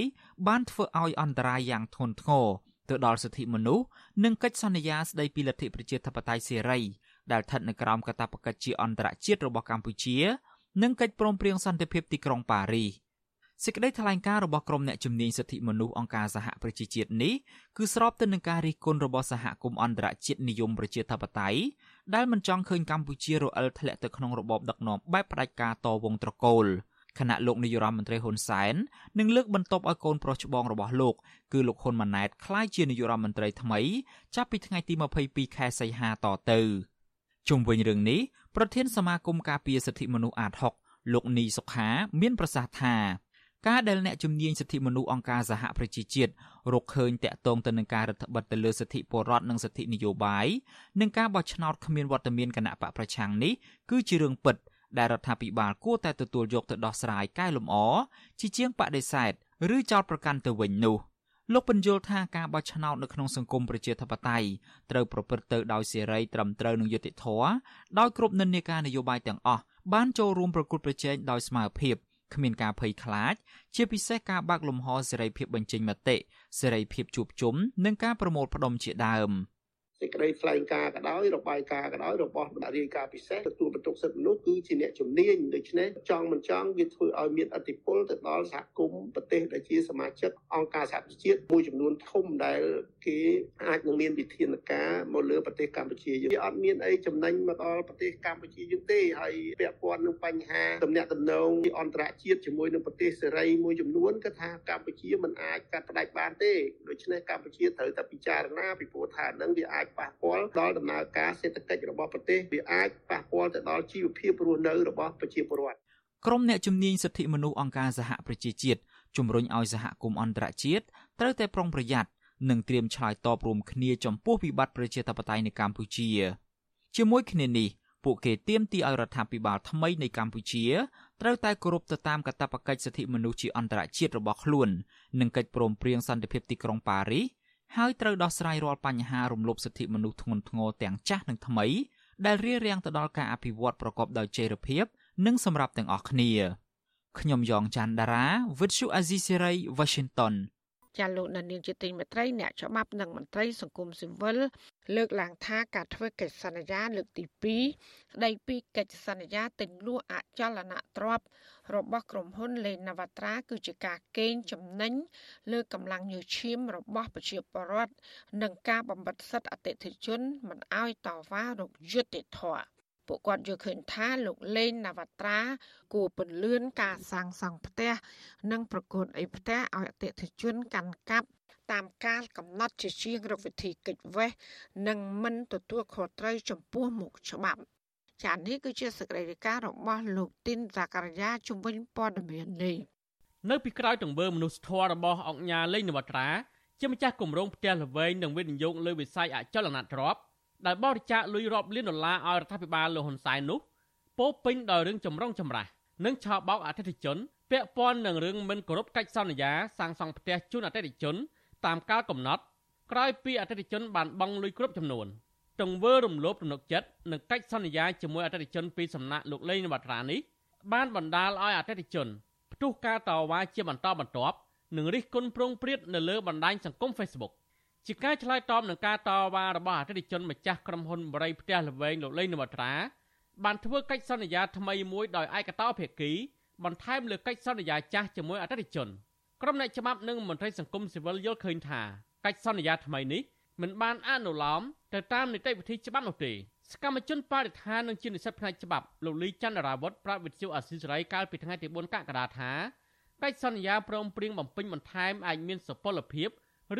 បានធ្វើឲ្យអន្តរាយយ៉ាងធ្ងន់ធ្ងរ ទៅដល់សិទ្ធិមនុស្សនិងកិច្ចសន្យាស្តីពីលទ្ធិប្រជាធិបតេយ្យសេរីដែលស្ថិតនៅក្រោមកាតព្វកិច្ចជាអន្តរជាតិរបស់កម្ពុជា និងកិច្ចព្រមព្រៀងសន្តិភាពទីក្រុងប៉ារីសសេចក្តីថ្លែងការណ៍របស់ក្រុមអ្នកជំនាញសិទ្ធិមនុស្សអង្គការសហប្រជាជាតិនេះគឺស្របទៅនឹងការរិះគន់របស់សហគមន៍អន្តរជាតិនិយមប្រជាធិបតេយ្យដែលមិនចង់ឃើញកម្ពុជារអិលធ្លាក់ទៅក្នុងរបបដឹកនាំបែបផ្ដាច់ការតវងត្រកូល ខណៈលោកនាយរដ្ឋមន្ត្រីហ៊ុនសែននឹងលើកបន្ទប់ឲ្យកូនប្រុសច្បងរបស់លោកគឺលោកហ៊ុនម៉ាណែតក្លាយជានាយករដ្ឋមន្ត្រីថ្មីចាប់ពីថ្ងៃទី22ខែសីហាតទៅជុំវិញរឿងនេះប្រធានសមាគមការពារសិទ្ធិមនុស្សអាត6លោកនីសុខាមានប្រសាសន៍ថាការដែលអ្នកជំនាញសិទ្ធិមនុស្សអង្គការសហប្រជាជាតិរកឃើញតាក់ទងទៅនឹងការរដ្ឋបិទទៅលើសិទ្ធិពលរដ្ឋនិងសិទ្ធិនយោបាយនិងការបោះឆ្នោតគ្មានវត្តមានគណៈបកប្រឆាំងនេះគឺជារឿងពិត ដែលរដ្ឋាភិបាលគួរតែទទួលយកទៅដោះស្រាយកែលម្អជាជាងបដិសេធឬចោទប្រកាន់ទៅវិញនោះលោកបញ្យល់ថាការបោះឆ្នោតនៅក្នុងសង្គមប្រជាធិបតេយ្យត្រូវប្រព្រឹត្តទៅដោយសេរីត្រឹមត្រូវនិងយុត្តិធម៌ដោយគ្រប់និន្នាការនយោបាយទាំងអស់បានចូលរួមប្រគល់ប្រជែងដោយស្មើភាពគ្មានការភ័យខ្លាច ជាពិសេសការបើកលំហសេរីភាពបញ្ចេញមតិសេរីភាពជួបជុំនិងការប្រមូលផ្ដុំជាដើម។ សេចក្តីថ្លែងការណ៍ក៏ដោយរបាយការណ៍ក៏ដោយរបស់បណ្ដារាយការណ៍ពិសេសទទួលបន្ទុកសិទ្ធិមនុស្សគឺជាអ្នកជំនាញដូច្នេះចង់មិនចង់វាធ្វើឲ្យមានអធិបុលទៅដល់សហគមន៍ប្រទេសដែលជាសមាជិកអង្គការសហប្រជាជាតិមួយចំនួនធំដែលគេអាចនឹងមានវិធានការមកលើប្រទេសកម្ពុជាយើងវាអត់មានអីចំណេញមកដល់ប្រទេសកម្ពុជាយើងទេហើយពាក់ព័ន្ធនឹងបញ្ហាទំនាក់ទំនងអន្តរជាតិជាមួយនឹងប្រទេសសេរីមួយចំនួនគឺថាកម្ពុជាមិនអាចកាត់ផ្ដាច់បានទេដូច្នេះកម្ពុជាត្រូវតែពិចារណាពីព្រោះថានឹងវាអាចប៉ះពាល់ដល់ដំណើរការសេដ្ឋកិច្ចរបស់ប្រទេសវាអាចប៉ះពាល់ទៅដល់ជីវភាពរស់នៅរបស់ប្រជាពលរដ្ឋក្រុមអ្នកជំនាញសិទ្ធិមនុស្សអង្គការសហប្រជាជាតិជំរុញឲ្យសហគមន៍អន្តរជាតិត្រូវតែប្រុងប្រយ័ត្ននិងត្រៀមឆ្លើយតបរួមគ្នាចំពោះវិបត្តិប្រជាធិបតេយ្យនៅកម្ពុជា ជាមួយគ្នានេះពួកគេទាមទារឲ្យរដ្ឋាភិបាលថ្មីនៃកម្ពុជាត្រូវតែគោរពទៅតាមកាតព្វកិច្ចសិទ្ធិមនុស្សជាអន្តរជាតិរបស់ខ្លួននិងកិច្ចព្រមព្រៀងសន្តិភាពទីក្រុងប៉ារីស ហើយត្រូវដោះស្រាយរាល់បញ្ហារំលោភសិទ្ធិមនុស្សធ្ងន់ធ្ងរទាំងចាស់និងថ្មីដែលរារាំងទៅដល់ការអភិវឌ្ឍប្រកបដោយចីរភាព និងសម្រាប់ទាំងអស់គ្នាខ្ញុំយ៉ងច័ន្ទដារាវិទ្យុអាស៊ីសេរី Washington ចាលោកនានីជាទីមេត្រីអ្នកច្បាប់និងមន្ត្រីសង្គមស៊ីវិលលើកឡើងថាការធ្វើកិច្ចសន្យាលើកទី2ស្ដីពីកិច្ចសន្យាទិញលក់អចលនទ្រព្យរបស់ក្រុមហ៊ុនលេងនវត្រាគឺជាការកេងចំណេញលើកម្លាំងញើសឈាមរបស់ប្រជាពលរដ្ឋនិងការបំបិទសិទ្ធិអតិថិជនមិនឲ្យតវ៉ារកយុត្តិធម៌ ពួកគាត់យល់ឃើញថាលោកលេងនវត្រាគួរពន្លឿនការសាងសង់ផ្ទះនិងប្រកួតអីផ្ទះឲ្យអតិថិជនកាន់កាប់តាមការកំណត់ជាជាងរដ្ឋវិធីកិច្ចវេះនិងមិនទទួលខុសត្រូវចំពោះមុខច្បាប់ចានេះគឺជាសកម្មភាពរបស់លោកទីនសាការីយ៉ាជំវិញព័ត៌មាននេះនៅពីក្រោយទង្វើមនុស្សធម៌របស់អង្គញាលេងនវត្រាជាម្ចាស់គម្រោងផ្ទះល្វែងនិងវិនិយោគលើវិស័យអចលនទ្រព្យ ដែលបរិច្ចាគលុយរាប់លានដុល្លារឲ្យរដ្ឋាភិបាលលោកហ៊ុនសែននោះពោពេញដោយរឿងចម្រុងចម្រាស់និងឆោបបោកអតិថិជនពាក់ព័ន្ធនឹងរឿងមិនគោរពកិច្ចសន្យាសាងសង់ផ្ទះជូនអតិថិជន តាមកាលកំណត់ក្រោយពីអតិថិជនបានបង់លុយគ្រប់ចំនួនទង្វើរំលោភទំនុកចិត្តនិងកិច្ចសន្យាជាមួយអតិថិជនពីសំណាក់លោកលេងវត្រានេះបានបណ្ដាលឲ្យអតិថិជនផ្ទុះការតវ៉ាជាបន្តបន្ទាប់និងរិះគន់ប្រងព្រាតនៅលើបណ្ដាញសង្គម Facebook ជាការឆ្លើយតបនឹងការតវ៉ារបស់អតិថិជនម្ចាស់ក្រុមហ៊ុនបរិយផ្ទះល្វែងលោកលេងនវត្រាបានធ្វើកិច្ចសន្យាថ្មីមួយដោយឯកតោភាគីបន្ថែមលើកិច្ចសន្យាចាស់ជាមួយអតិថិជនក្រុមអ្នកច្បាប់និងមន្ត្រីសង្គមស៊ីវិលយល់ឃើញថាកិច្ចសន្យាថ្មីនេះមិនបានអនុលោមទៅតាមនីតិវិធីច្បាប់នោះទេសកម្មជនបរិស្ថាននិងជានិស្សិតផ្នែកច្បាប់លោកលីច័ន្ទរាវុធប្រាប់វិទ្យុអាស៊ីសេរីកាលពីថ្ងៃទី4កក្កដាថាកិច្ចសន្យាព្រមព្រៀងបំពេញបន្ថែមអាចមានសុពលភាព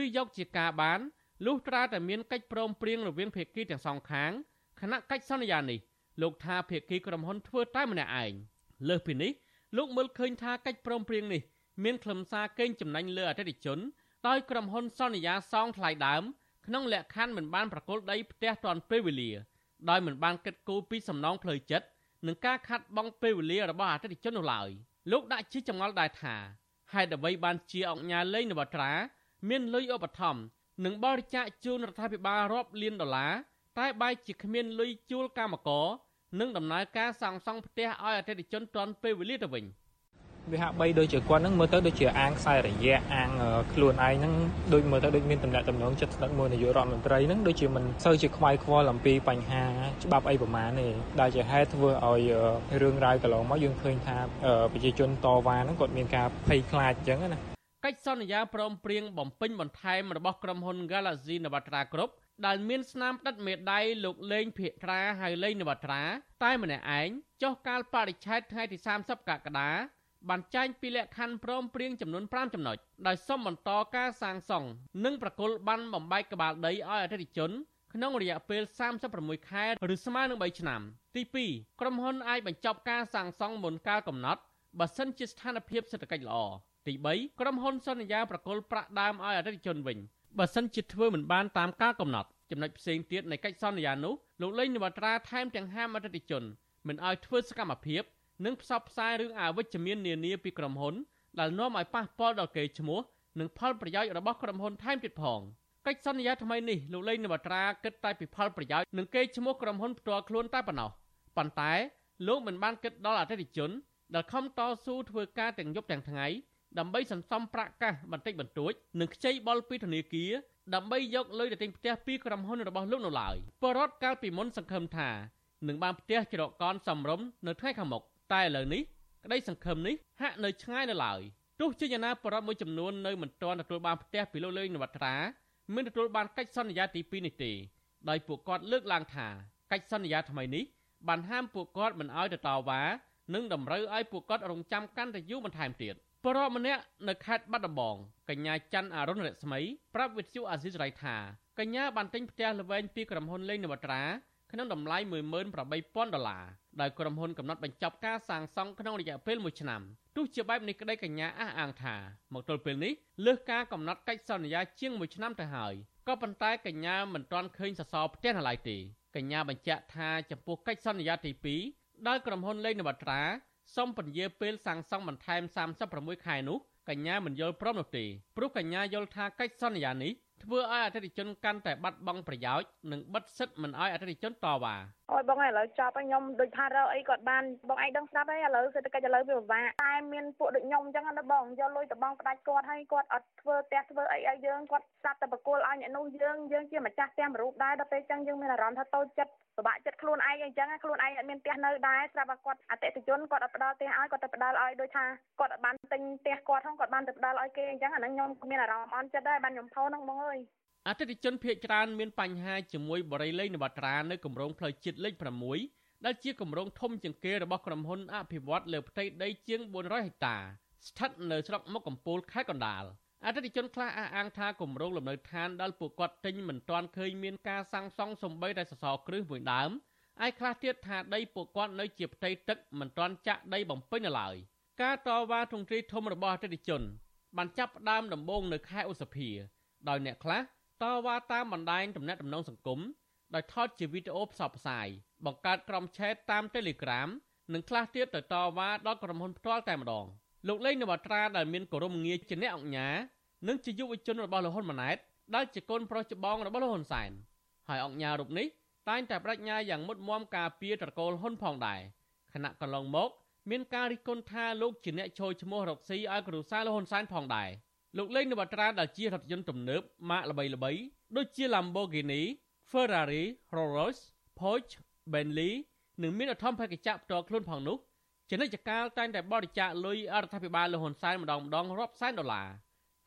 ឬយកជាការបានលុះត្រាតែមានកិច្ចព្រមព្រៀងរវាងភាគីទាំងសងខាងខណៈកិច្ចសន្យានេះលោកថាភាគីក្រុមហ៊ុនធ្វើតែម្នាក់ឯងលើសពីនេះលោកមើលឃើញថាកិច្ចព្រមព្រៀងនេះមានខ្លឹមសារកេងចំណេញលើអតិថិជនដោយក្រុមហ៊ុនសន្យាសងថ្លៃដើមក្នុងលក្ខខណ្ឌមិនបានប្រកល់ដីផ្ទះទាន់ពេលវេលាដោយមិនបានគិតគូរពីសំណងផ្លូវចិត្តនិងការខាត់បងពេលវេលារបស់អតិថិជននោះឡើយលោកដាក់ជាចម្ងល់ដែរថាហេតុអ្វីបានជាអង្គការលេងនវត្រា មានលុយឧបត្ថម្ភនិងបរិច្ចាគជូនរដ្ឋាភិបាលរាប់លានដុល្លារតែបែរជាគ្មានលុយជួលកម្មករនិងដំណើរការសាងសង់ផ្ទះឲ្យអតិថិជនទាន់ពេលវេលាទៅវិញ។វាហាក់បីដូចជាគាត់នឹងមើលទៅដូចជាអាងខ្សែរយៈអាងខ្លួនឯងហ្នឹងដូចមើលទៅដូចមានតំណែងតំណងចិត្តស្និទ្ធមួយនាយករដ្ឋមន្ត្រីហ្នឹងដូចជាមិនសូវជាខ្វាយខ្វល់អំពីបញ្ហាច្បាប់អីប្រមាណទេដែលជាហេតុធ្វើឲ្យរឿងរ៉ាវកន្លងមកយើងឃើញថាប្រជាជនតវ៉ាហ្នឹងគាត់មានការភ័យខ្លាចអញ្ចឹងណា កិច្ចសន្យាព្រមព្រៀងបំពេញបន្ថែមរបស់ក្រុមហ៊ុន Galaxy Navatra Group ដែលមានស្នាមដិតមេដៃលោកលេងភៀកត្រាហើយលេងនវត្រាតែម្នាក់ឯងចុះកាលបរិច្ឆេទថ្ងៃទី30កក្កដាបានចែងពីលក្ខខណ្ឌព្រមព្រៀងចំនួន5ចំណុចដោយសុំបន្តការសាងសង់និងប្រគល់បានបំបែកក្បាលដីឲ្យអតិថិជន ក្នុងរយៈពេល36ខែឬស្មើនឹង3ឆ្នាំទី2ក្រុមហ៊ុនអាចបញ្ចប់ការសាងសង់មុនកាលកំណត់បើសិនជាស្ថានភាពសេដ្ឋកិច្ចល្អ ទី3ក្រុមហ៊ុនសន្យាប្រគល់ប្រាក់ដើមឲ្យអតិថិជនវិញបើសិនជាធ្វើមិនបានតាមកាលកំណត់ចំណុចផ្សេងទៀតនៃកិច្ចសន្យានោះលោកលេងនវត្រាថែមទាំងហាមអតិថិជនមិនឲ្យធ្វើសកម្មភាពនិងផ្សព្វផ្សាយរឿងអវិជ្ជមាននានាពីក្រុមហ៊ុនដែលនាំឲ្យប៉ះពាល់ដល់កេរ្តិ៍ឈ្មោះនិងផលប្រយោជន៍របស់ក្រុមហ៊ុនថែមទៀតផងកិច្ចសន្យាថ្មីនេះលោកលេងនវត្រាគិតតែពីផលប្រយោជន៍និងកេរ្តិ៍ឈ្មោះក្រុមហ៊ុនផ្ទាល់ខ្លួនតែប៉ុណ្ណោះប៉ុន្តែលោកមិនបានគិតដល់អតិថិជនដែលខំតស៊ូធ្វើការទាំងយប់ទាំងថ្ងៃ ដើម្បីសន្សំប្រាក់កាសបន្តិចបន្តួចនិងខ្ចីបុលពីធនាគារដើម្បីយកលុយទៅទិញផ្ទះពីក្រុមហ៊ុនរបស់លោកនៅឡើយបរដ្ឋកាលពីមុនសង្ឃឹមថានឹងបានផ្ទះច្រកកនសំរុំនៅថ្ងៃខាងមុខតែឥឡូវនេះក្តីសង្ឃឹមនេះហាក់នៅឆ្ងាយនៅឡើយទោះជាយ៉ាងណាបរិបទមួយចំនួននៅមិនទាន់ទទួលបានផ្ទះពីលោកលេងនវត្រាមិនទទួលបានកិច្ចសន្យាទី2នេះទេដោយពួកគាត់លើកឡើងថាកិច្ចសន្យាថ្មីនេះបានហាមពួកគាត់មិនឲ្យទៅតវ៉ានិងតម្រូវឲ្យពួកគាត់រងចាំកាន់តែយូរបន្ថែមទៀត បរិបទម្នាក់នៅខេត្តបាត់ដំបងកញ្ញាច័ន្ទអរុណរស្មីប្រាប់វិទ្យុអាស៊ីសេរីថាកញ្ញាបានទិញផ្ទះល្វែងពីក្រុមហ៊ុនលេងនវត្រាក្នុងតម្លៃ18000ដុល្លារដោយក្រុមហ៊ុនកំណត់បញ្ចប់ការសាងសង់ក្នុងរយៈពេល1ឆ្នាំទោះជាបែបនេះក្តីកញ្ញាអះអាងថាមកទល់ពេលនេះលើសការកំណត់កិច្ចសន្យាជាង1ឆ្នាំទៅហើយក៏ប៉ុន្តែកញ្ញាមិនទាន់ឃើញសសរផ្ទះនៅឡើយទេកញ្ញាបញ្ជាក់ថាចំពោះកិច្ចសន្យាទី2ដែលក្រុមហ៊ុនលេងនវត្រា សុំពន្យាពេលសាងសង់បន្ថែម36ខែនោះកញ្ញាមិនយល់ព្រមនោះទេព្រោះកញ្ញាយល់ថាកិច្ចសន្យានេះធ្វើឲ្យអតិថិជនកាន់តែបាត់បង់ប្រយោជន៍និងបិទសិទ្ធិមិនឲ្យអតិថិជនតវ៉ា អូយបងឥឡូវចប់ហើយខ្ញុំដូចថារកអីគាត់បានបងឯងដឹងស្រាប់ហើយឥឡូវសេដ្ឋកិច្ចឥឡូវវាពិបាកតែមានពួកដូចខ្ញុំអញ្ចឹងណាបងយកលុយទៅបងផ្ដាច់គាត់ហើយគាត់អត់ធ្វើផ្ទះធ្វើអីឲ្យយើងគាត់ស្ដាប់តែបកគលឲ្យអ្នកនោះយើងយើងជាម្ចាស់ផ្ទះមួយរូបដែរដល់ពេលអញ្ចឹងយើងមានអារម្មណ៍ថាតូចចិត្តពិបាកចិត្តខ្លួនឯងអញ្ចឹងខ្លួនឯងអត់មានផ្ទះនៅដែរស្រាប់តែគាត់អតិថិជនគាត់អត់ផ្ដល់ផ្ទះឲ្យគាត់ទៅផ្ដល់ឲ្យដូចថាគាត់អត់បានទិញផ្ទះគាត់ហ្នឹងគាត់បានទៅផ្ដល់ឲ្យគេអញ្ចឹងអាហ្នឹងខ្ញុំមានអារម្មណ៍អន់ចិត្តដែរបានខ្ញុំថោហ្នឹងបងអើយ អតិថិជនភ ieck ច្រើនមានបញ្ហាជាមួយបរិយាលេងនវត្រានៅគម្រោងផ្លូវជាតិលេខ6ដែលជាគម្រោងធំជាងគេរបស់ក្រុមហ៊ុនអភិវឌ្ឍលើផ្ទៃដីជាង400ហិកតាស្ថិតនៅស្រុកមុខកំពូលខេត្តកណ្ដាលអតិថិជនខ្លះអះអាងថាគម្រោងលំនៅឋានដែលពួកគាត់ទិញមិនទាន់ឃើញមានការសាងសង់សំបីតែសសរគ្រឹះមួយដើមឯខ្លះទៀតថាដីពួកគាត់នៅជាផ្ទៃទឹកមិនទាន់ចាក់ដីបំពេញនៅឡើយការតវ៉ាទ្រង់ទ្រីធំរបស់អតិថិជនបានចាប់ផ្ដើមដំបូងនៅខែឧសភាដោយអ្នកខ្លះ តវ៉ាតាមបណ្ដាញទំនាក់ទំនងសង្គមដោយថតជាវីដេអូផ្សព្វផ្សាយបង្កើតក្រុមឆេតតាម Telegram និងខ្លះទៀតទៅតវ៉ាដល់ក្រុមហ៊ុនផ្ទាល់តែម្ដងលោកលេងនវត្រាដែលមានគោរមងារជាអ្នកអង្គញានិងជាយុវជនរបស់លោកហ៊ុនម៉ាណែតដែលជាកូនប្រុសច្បងរបស់លោកហ៊ុនសែនហើយអង្គញារូបនេះតែងតែបដិញ្ញាយ៉ាងមុតមមការពារត្រកូលហ៊ុនផងដែរខណៈកន្លងមក មានការរិះគន់ថាលោកជាអ្នកចូលឈ្មោះរកស៊ីឲ្យគ្រួសារលោកហ៊ុនសែនផងដែរ លោកលេងនវត្រាដែលជារថយន្តទំនើបម៉ាកល្បីៗដូចជា Lamborghini, Ferrari, Rolls-Royce, Porsche, Bentley និងមានអធិបតេយ្យផ្ទាល់ខ្លួនផងនោះជានិច្ចកាលតែងតែបរិច្ចាគលុយអរដ្ឋាភិបាលលហ៊ុនសែនម្ដងម្ដងរាប់សែនដុល្លារ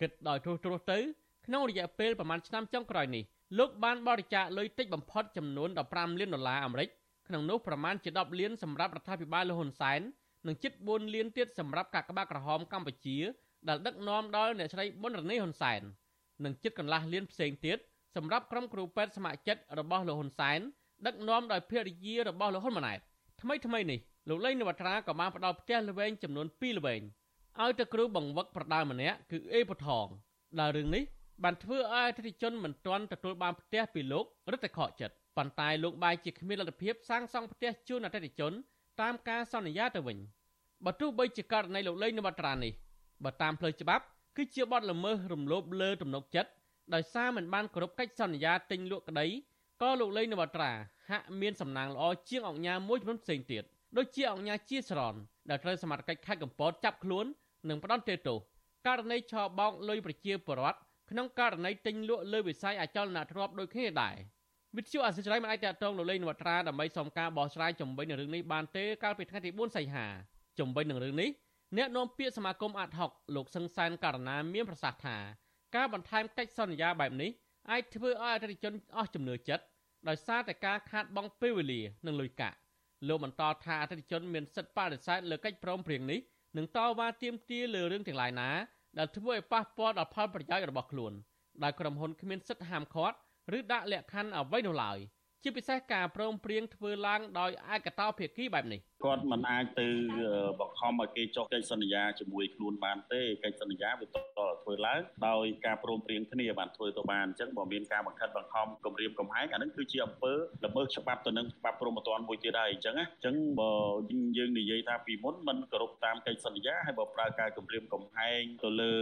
គិតដោយទ្រុសទ្រុសទៅក្នុងរយៈពេលប្រមាណឆ្នាំចុងក្រោយនេះលោកបានបរិច្ចាគលុយតិចបំផុតចំនួន15លានដុល្លារអាមេរិកក្នុងនោះប្រមាណជា10លានសម្រាប់រដ្ឋាភិបាលលហ៊ុនសែននិងជិត4លានទៀតសម្រាប់កាកបាទក្រហមកម្ពុជា ដែលដឹកនាំដោយអ្នកស្រីប៊ុនរនីហ៊ុនសែននិងជិតកន្លះលានផ្សេងទៀតសម្រាប់ក្រុមគ្រូពេទ្យស្ម័គ្រចិត្តរបស់លោកហ៊ុនសែនដឹកនាំដោយភរិយារបស់លោកហ៊ុនម៉ាណែតថ្មីថ្មីនេះលោកលេងនវត្រាក៏បានផ្ដល់ផ្ទះល្វែងចំនួន2ល្វែងឲ្យទៅគ្រូបង្វឹកប្រដៅម្នាក់គឺអេពថងដែលរឿងនេះបានធ្វើឲ្យអតិថិជនមិនទាន់ទទួលបានផ្ទះពីលោករដ្ឋខកចិត្តប៉ុន្តែលោកបាយជាគ្មានលទ្ធភាពសាងសង់ផ្ទះជូនអតិថិជនតាមការសន្យាទៅវិញបើទោះបីជាករណីលោកលេងនវត្រានេះ បើតាមផ្លូវច្បាប់គឺជាបទល្មើសរំលោភលើទំនុកចិត្តដោយសារមិនបានគោរពកិច្ចសន្យាទិញលក់ក្តីក៏លោកលេងនវត្រាហាក់មានសំណាងល្អជាងអង្គការមួយចំនួនផ្សេងទៀតដូចជាអង្គការជាស្រនដែលត្រូវសមាជិកខេត្តកំពតចាប់ខ្លួននិងផ្ដន្ទាទោសករណីឆបោកលុយប្រជាពលរដ្ឋក្នុងករណីទិញលក់លើវិស័យអចលនទ្រព្យដូចគ្នាដែរវិទ្យុអសិរ័យមិនអាចតតងលោកលេងនវត្រាដើម្បីសុំការបោះឆ្នោតជំវិញនឹងរឿងនេះបានទេកាលពីថ្ងៃទី4សីហាជំវិញនឹងរឿងនេះ អ្នកនាំពាក្យសមាគមអាត់ហុកលោកសឹងសានករណាមានប្រសាសន៍ថាការបន្ថែមកិច្ចសន្យាបែបនេះអាចធ្វើឲ្យអតិថិជនអស់ជំនឿចិត្តដោយសារតែការខាតបង់ពេលវេលានិងលុយកាក់លោកបន្តថាអតិថិជនមានសិទ្ធិបដិសេធលើកិច្ចព្រមព្រៀងនេះនិងតវ៉ាទាមទារលើរឿងទាំងឡាយណាដែលធ្វើឲ្យប៉ះពាល់ដល់ផលប្រយោជន៍របស់ខ្លួនដែលក្រុមហ៊ុនគ្មានសិទ្ធិហាមឃាត់ឬដាក់លក្ខខណ្ឌអ្វីនោះឡើយ។ជាពិសេសការព្រមព្រៀងធ្វើឡើងដោយឯកតោភាគីបែបនេះ គាត់មិនអាចទៅបង្ខំឲ្យគេចុះកិច្ចសន្យាជាមួយខ្លួនបានទេកិច្ចសន្យាវាតតធ្វើឡើងដោយការព្រមព្រៀងគ្នាបានធ្វើទៅបានអញ្ចឹងបើមានការបង្ខិតបង្ខំគម្រាមកំហែងអានឹងគឺជាអំពើល្មើសច្បាប់ទៅនឹងច្បាប់ព្រហ្មទណ្ឌមួយទៀតហើយអញ្ចឹងអញ្ចឹងបើយើងនិយាយថាពីមុនมันគោរពតាមកិច្ចសន្យាហើយបើប្រើការគម្រាមកំហែងទៅលើ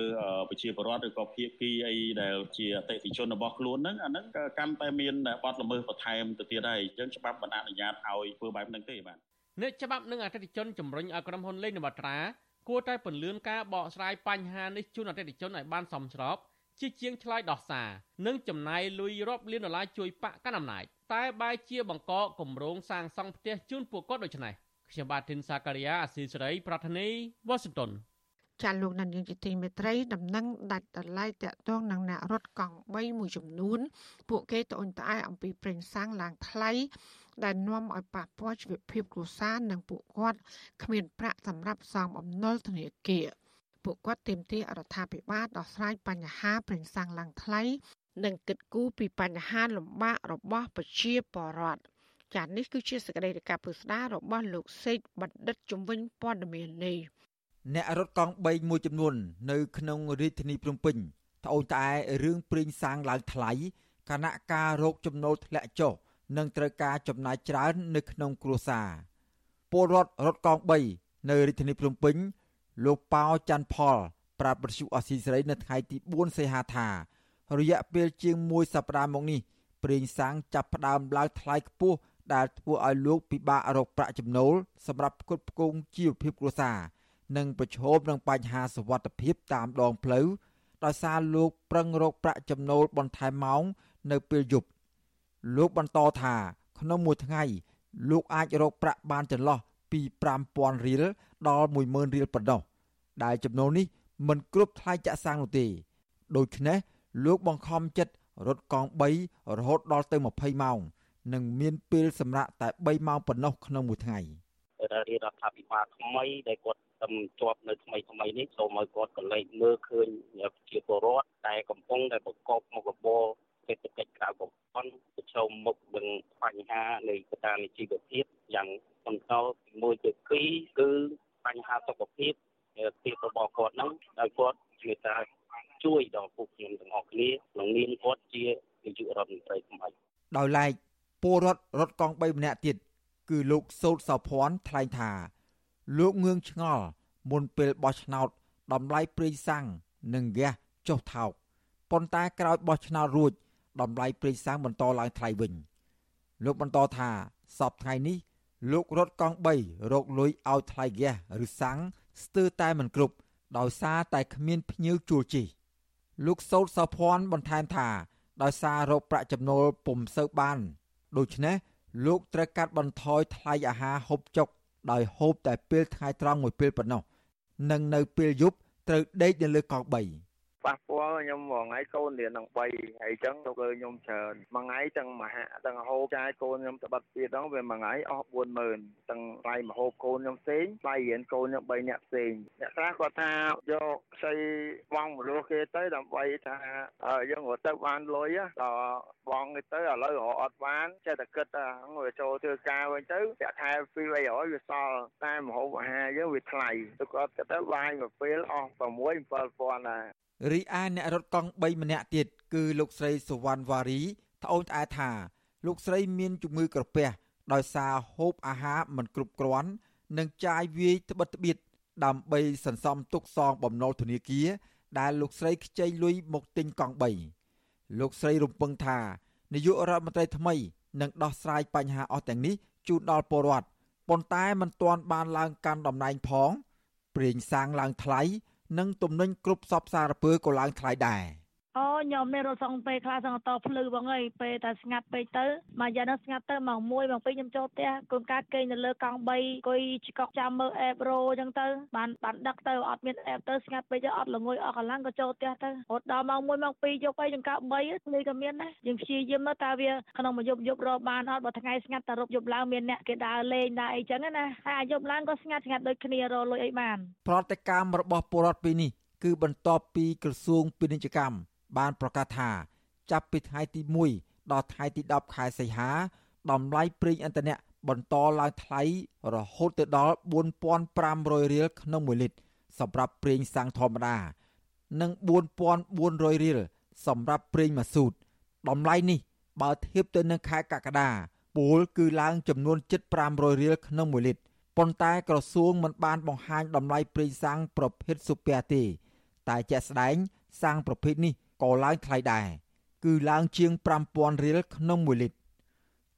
ប្រជាពលរដ្ឋឬក៏ភាគីអីដែលជាអតិថិជនរបស់ខ្លួនហ្នឹងអាហ្នឹងកាន់តែមានបទល្មើសបន្ថែមទៅទៀតហើយអញ្ចឹងច្បាប់មិនអនុញ្ញាតឲ្យធ្វើបែបហ្នឹងទេបាទ អ្នកច្បាប់និងអតិថិជនជំរុញឲ្យក្រុមហ៊ុនលេងនវត្រាគួរតែពន្លឿនការបកស្រាយបញ្ហានេះជូនអតិថិជនឲ្យបានសមស្របជាជាងឆ្លើយដោះសារនិងចំណាយលុយរាប់លានដុល្លារជួយបាក់កាន់អំណាចតែបែរជាបង្កគម្រោងសាងសង់ផ្ទះជូនពួកគាត់ដូច្នេះខ្ញុំបាទធីនសាការីយ៉ាអស៊ីសេរី ប្រធានីវ៉ាស៊ីនតោនចាលោកនាយកជាទីមេត្រីដំណឹងដាច់ដライតាក់ទងនឹងអ្នករត់កង់3មួយចំនួន ពួកគេត្អូញត្អែអំពីប្រេងសាំងឡើងថ្លៃ ដែលនាំឲ្យប៉ះពាល់ជីវភាពគ្រួសារនិងពួកគាត់គ្មានប្រាក់សម្រាប់សងបំណុលធនាគារពួកគាត់ទាមទាររដ្ឋាភិបាលដោះស្រាយបញ្ហាប្រេងសាំងឡើងថ្លៃនិងគិតគូរពីបញ្ហាលំបាករបស់ប្រជាពលរដ្ឋចា៎នេះគឺជាសេចក្តីរាយការណ៍ពុស្ដារបស់លោកសេកបណ្ឌិតជំនាញព័ត៌មាននេះអ្នករត់កង់3មួយចំនួន នៅក្នុងរាជធានីភ្នំពេញត្អូញត្អែរឿងព្រីងសាំងឡើងថ្លៃគណៈការរោគចំណូលធ្លាក់ចុះ និងត្រូវការចំណាយច្រើននៅក្នុងគ្រួសារពលរដ្ឋរត់កង់3នៅរាជធានីភ្នំពេញ លោកប៉ោច័ន្ទផល ប្រាប់បទសុអសីសេរីនៅថ្ងៃទី4សីហាថារយៈពេលជាង1សប្តាហ៍មកនេះប្រេងសាំងចាប់ផ្ដើមឡើងថ្លៃខ្ពស់ដែលធ្វើឲ្យលោកពិបាករកប្រាក់ចំណូលសម្រាប់ផ្គត់ផ្គង់ជីវភាពគ្រួសារនិងប្រឈមនឹងបញ្ហាសុវត្ថិភាពតាមដងផ្លូវដោយសារលោកប្រឹងរកប្រាក់ចំណូលបន្ថែមម៉ោងនៅពេលយប់ លោកបន្តថាក្នុងមួយថ្ងៃលោកអាចរកប្រាក់បានចន្លោះពី5000រៀលដល់10000រៀលប៉ុណ្ណោះដែលចំណូលនេះមិនគ្រប់ថ្លៃចាក់សាំងនោះទេដូច្នេះលោកបង្ខំចិត្តរត់កង់3រហូតដល់ទៅ20ម៉ោង និងមានពេលសម្រាកតែ3ម៉ោងប៉ុណ្ណោះក្នុងមួយថ្ងៃរដ្ឋាភិបាលថ្មីដែលគាត់ទំជាប់នៅថ្មីថ្មីនេះសូមឲ្យគាត់កលែងមើលឃើញជាពលរដ្ឋដែលកំពុងតែប្រកបមុខរបរ សេដ្ឋកិច្ចក្រៅប្រព័ន្ធប្រឈមមុខនឹងបញ្ហានៃកត្តានៃជីវភាពយ៉ាងបន្តទី1ទៅ2គឺបញ្ហាសុខភាពភាពរបស់គាត់ហ្នឹងដោយគាត់ជាតាជួយដល់ពួកខ្ញុំទាំងអស់គ្នាក្នុងនាមគាត់ជានាយករដ្ឋមន្ត្រីថ្មីដោយឡែកពលរដ្ឋរត់កង់3ម្នាក់ទៀតគឺលោកសោតសោភ័ណ្ឌថ្លែងថា លោកងឿងឆ្ងល់មុនពេលបោះឆ្នោតតម្លៃប្រេងសាំងនិងហ្គាសចុះថោកប៉ុន្តែក្រោយបោះឆ្នោតរួច តម្លៃប្រេងសាំងបន្តឡើងថ្លៃវិញលោកបន្តថាសពថ្ងៃនេះ លោករត់កង់3រកលុយឲ្យថ្លៃហ្គាសឬសាំងស្ទើរតែមិនគ្រប់ដោយសារតែគ្មានភ្ញៀវជួលជិះលោកសោតសោភ័ណ្ឌបន្ថែមថាដោយសាររកប្រាក់ចំណូលពុំសូវបាន ដូច្នេះលោកត្រូវកាត់បន្ថយថ្លៃអាហារហូបចុក ដោយហូបតែពេលថ្ងៃត្រង់មួយពេលប៉ុណ្ណោះនិងនៅពេលយប់ត្រូវដេកនៅលើកង់3 ប៉ះពាល់ខ្ញុំមួយថ្ងៃកូនរៀនដល់3ហើយអញ្ចឹងទៅគឺខ្ញុំច្រើនមួយថ្ងៃទាំងមហាទាំងហូបចាយកូនខ្ញុំទៅបាត់ទៀតដល់វាមួយថ្ងៃអស់40000ទាំងថ្លៃមហូបកូនខ្ញុំផ្សេងថ្លៃរៀនកូនខ្ញុំ3នាក់ផ្សេងអ្នកខ្លះគាត់ថាយកខ្ចីបងមលោះគេទៅដើម្បីថាយើងរត់ទៅបានលុយដល់បងគេទៅឥឡូវរកអត់បានចេះតែគិតថាវាចូលធ្វើការវិញទៅប្រាក់ខែ2 300វាសល់តែមហូបអាហារយើងវាថ្លៃទៅគាត់ទៅបាយមួយពេលអស់6 7000ដែរ រីឯអ្នករត់កង់3ម្នាក់ទៀតគឺលោកស្រីសុវណ្ណវ៉ារីត្អូញត្អែថាលោកស្រីមានជំងឺក្រពះដោយសារហូបអាហារមិនគ្រប់គ្រាន់ និងចាយវាយត្បិតត្បៀតដើម្បីសន្សំទុកសងបំណុលធនាគារដែលលោកស្រីខ្ចីលុយមកទិញកង់3លោកស្រីរំពឹងថានាយករដ្ឋមន្ត្រីថ្មីនឹងដោះស្រាយបញ្ហាអស់ទាំងនេះជូនដល់ពលរដ្ឋប៉ុន្តែមិនទាន់បានឡើងកាន់តំណែងផងប្រេងសាំងឡើងថ្លៃ និងទំនិញគ្រប់សពសារពើក៏ឡើងថ្លៃដែរ។ អូខ្ញុំមានរត់សងពេលខ្លះសងតភ្លឺបងអើយពេលតែស្ងាត់ពេកទៅមួយយ៉ាងនោះស្ងាត់ទៅម៉ោង1ម៉ោង2ខ្ញុំចូលផ្ទះកូនកាតគេងនៅលើកង់3អង្គុយឆ្កក់ចាំមើលអេបរ៉ូអញ្ចឹងទៅបានបានដឹកទៅអត់មានអេបទៅស្ងាត់ពេកទៅអត់ល្ងុយអត់កម្លាំងក៏ចូលផ្ទះទៅរត់ដល់ម៉ោង1ម៉ោង2យកអីចង្កោ3ភ្លឺក៏មានដែរយើងព្យាយាមទៅតើវាក្នុងមួយយប់យប់រកបានអត់បើថ្ងៃស្ងាត់តែរົບយប់ឡើងមានអ្នកគេដើរលេងដើរអីចឹងណាហើយយប់ឡើងក៏ស្ងាត់ស្ងាត់ដូចគ្នារលុយអីបានប្រតិកម្មរបស់ពលរដ្ឋពីនេះគឺបន្ទាប់ពីក្រសួងពាណិជ្ជកម្ម បានប្រកាសថា ចាប់ពីថ្ងៃទី1ដល់ថ្ងៃទី10ខែសីហាតម្លៃប្រេងឥន្ធនៈបន្តឡើងថ្លៃរហូតទៅដល់4500រៀលក្នុង1លីត្រសម្រាប់ប្រេងសាំងធម្មតា និង4400រៀលសម្រាប់ប្រេងម៉ាស៊ូតតម្លៃនេះ បើធៀបទៅនឹងខែកក្កដាពលគឺឡើងចំនួន7500រៀលក្នុង1លីត្រប៉ុន្តែក្រសួងមិនបានបង្ហាញតម្លៃប្រេងសាំងប្រភេទស៊ូពែទេ តែជាក់ស្ដែងសាំងប្រភេទនេះ ក៏ឡើងថ្លៃដែរគឺឡើងជាង5000រៀលក្នុង1លីត្រ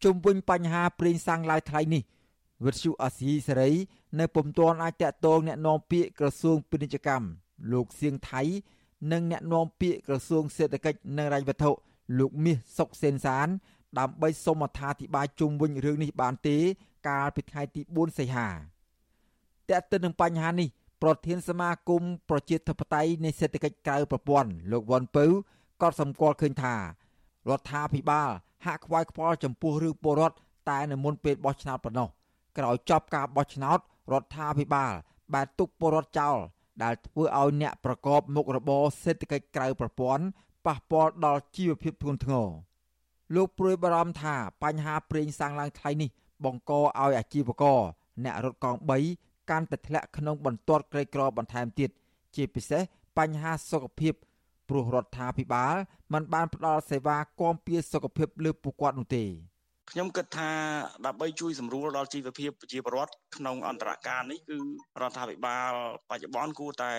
ជុំវិញបញ្ហាប្រេងសាំងឡើងថ្លៃនេះវិទ្យុអាស៊ីសេរីនៅពុំទាន់អាចតកតងแนะនាំពាក្យក្រសួងពាណិជ្ជកម្មលោកសៀងថៃនិងแนะនាំពាក្យក្រសួងសេដ្ឋកិច្ចនិងរញ្ញវត្ថុលោកមាសសុកសេនសាន ដើម្បីសូមអត្ថាធិប្បាយជុំវិញរឿងនេះបានទេ កាលពីថ្ងៃទី4សីហាតើទៅនឹងបញ្ហានេះ ប្រធានសមាគមប្រជាធិបតេយ្យនៃសេដ្ឋកិច្ចក្រៅប្រព័ន្ធលោកវ៉ាន់ពៅក៏សម្គាល់ឃើញថារដ្ឋាភិបាលហាក់ខ្វាយខ្វល់ចំពោះរឿងពលរដ្ឋតែនៅមុនពេលបោះឆ្នោតប៉ុណ្ណោះក្រោយចប់ការបោះឆ្នោតរដ្ឋាភិបាលបានទុកពលរដ្ឋចោលដែលធ្វើឲ្យអ្នកប្រកបមុខរបរសេដ្ឋកិច្ចក្រៅប្រព័ន្ធប៉ះពាល់ដល់ជីវភាពធ្ងន់ធ្ងរលោកព្រួយបារម្ភថាបញ្ហាប្រេងសាំងឡើងថ្លៃនេះបង្កឲ្យអាជីវករអ្នករត់កង់3 កាន់តែធ្លាក់ក្នុងបន្ទាត់ក្រីក្របន្ថែមទៀតជាពិសេសបញ្ហាសុខភាពព្រោះរដ្ឋាភិបាលមិនបានផ្ដល់សេវាគាំពារសុខភាពលើពួកគាត់នោះទេ ខ្ញុំគិតថាដើម្បីជួយសម្រួលដល់ជីវភាពប្រជាពលរដ្ឋក្នុងអន្តរការនេះគឺរដ្ឋាភិបាលបច្ចុប្បន្នគួរតែ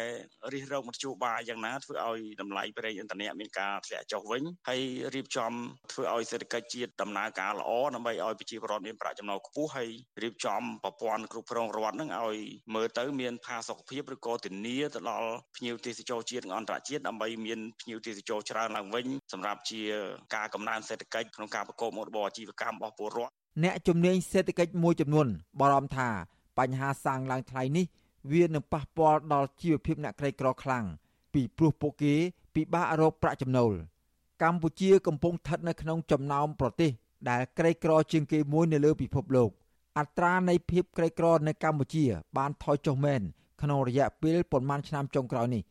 រិះរកមធ្យោបាយយ៉ាងណាធ្វើឲ្យតម្លៃប្រេងឥន្ធនៈមានការធ្លាក់ចុះវិញហើយរៀបចំធ្វើឲ្យសេដ្ឋកិច្ចជាតិដំណើរការល្អដើម្បីឲ្យប្រជាពលរដ្ឋមានប្រាក់ចំណូលខ្ពស់ហើយរៀបចំប្រព័ន្ធគ្រប់គ្រងរដ្ឋនឹងឲ្យមើលទៅមានផាសុកភាពឬក៏ធានាទៅដល់ភ្ញៀវទេសចរជាតិនិងអន្តរជាតិដើម្បីមានភ្ញៀវទេសចរច្រើនឡើងវិញសម្រាប់ជាការកំណើនសេដ្ឋកិច្ចក្នុងការប្រកបមុខរបរអាជីវកម្មរបស់ពលរដ្ឋអ្នកជំនាញសេដ្ឋកិច្ចមួយចំនួនបារម្ភថាបញ្ហាសាំងឡើងថ្លៃនេះវានឹងប៉ះពាល់ដល់ជីវភាពអ្នកក្រីក្រខ្លាំងពីព្រោះពួកគេពិបាករកប្រាក់ចំណូលកម្ពុជាកំពុងស្ថិតនៅក្នុងចំណោមប្រទេស ដែលក្រីក្រជាងគេមួយនៅលើពិភពលោក អត្រានៃភាពក្រីក្រនៅកម្ពុជា បានថយចុះមែនក្នុងរយៈពេលប្រមាណឆ្នាំចុងក្រោយនេះ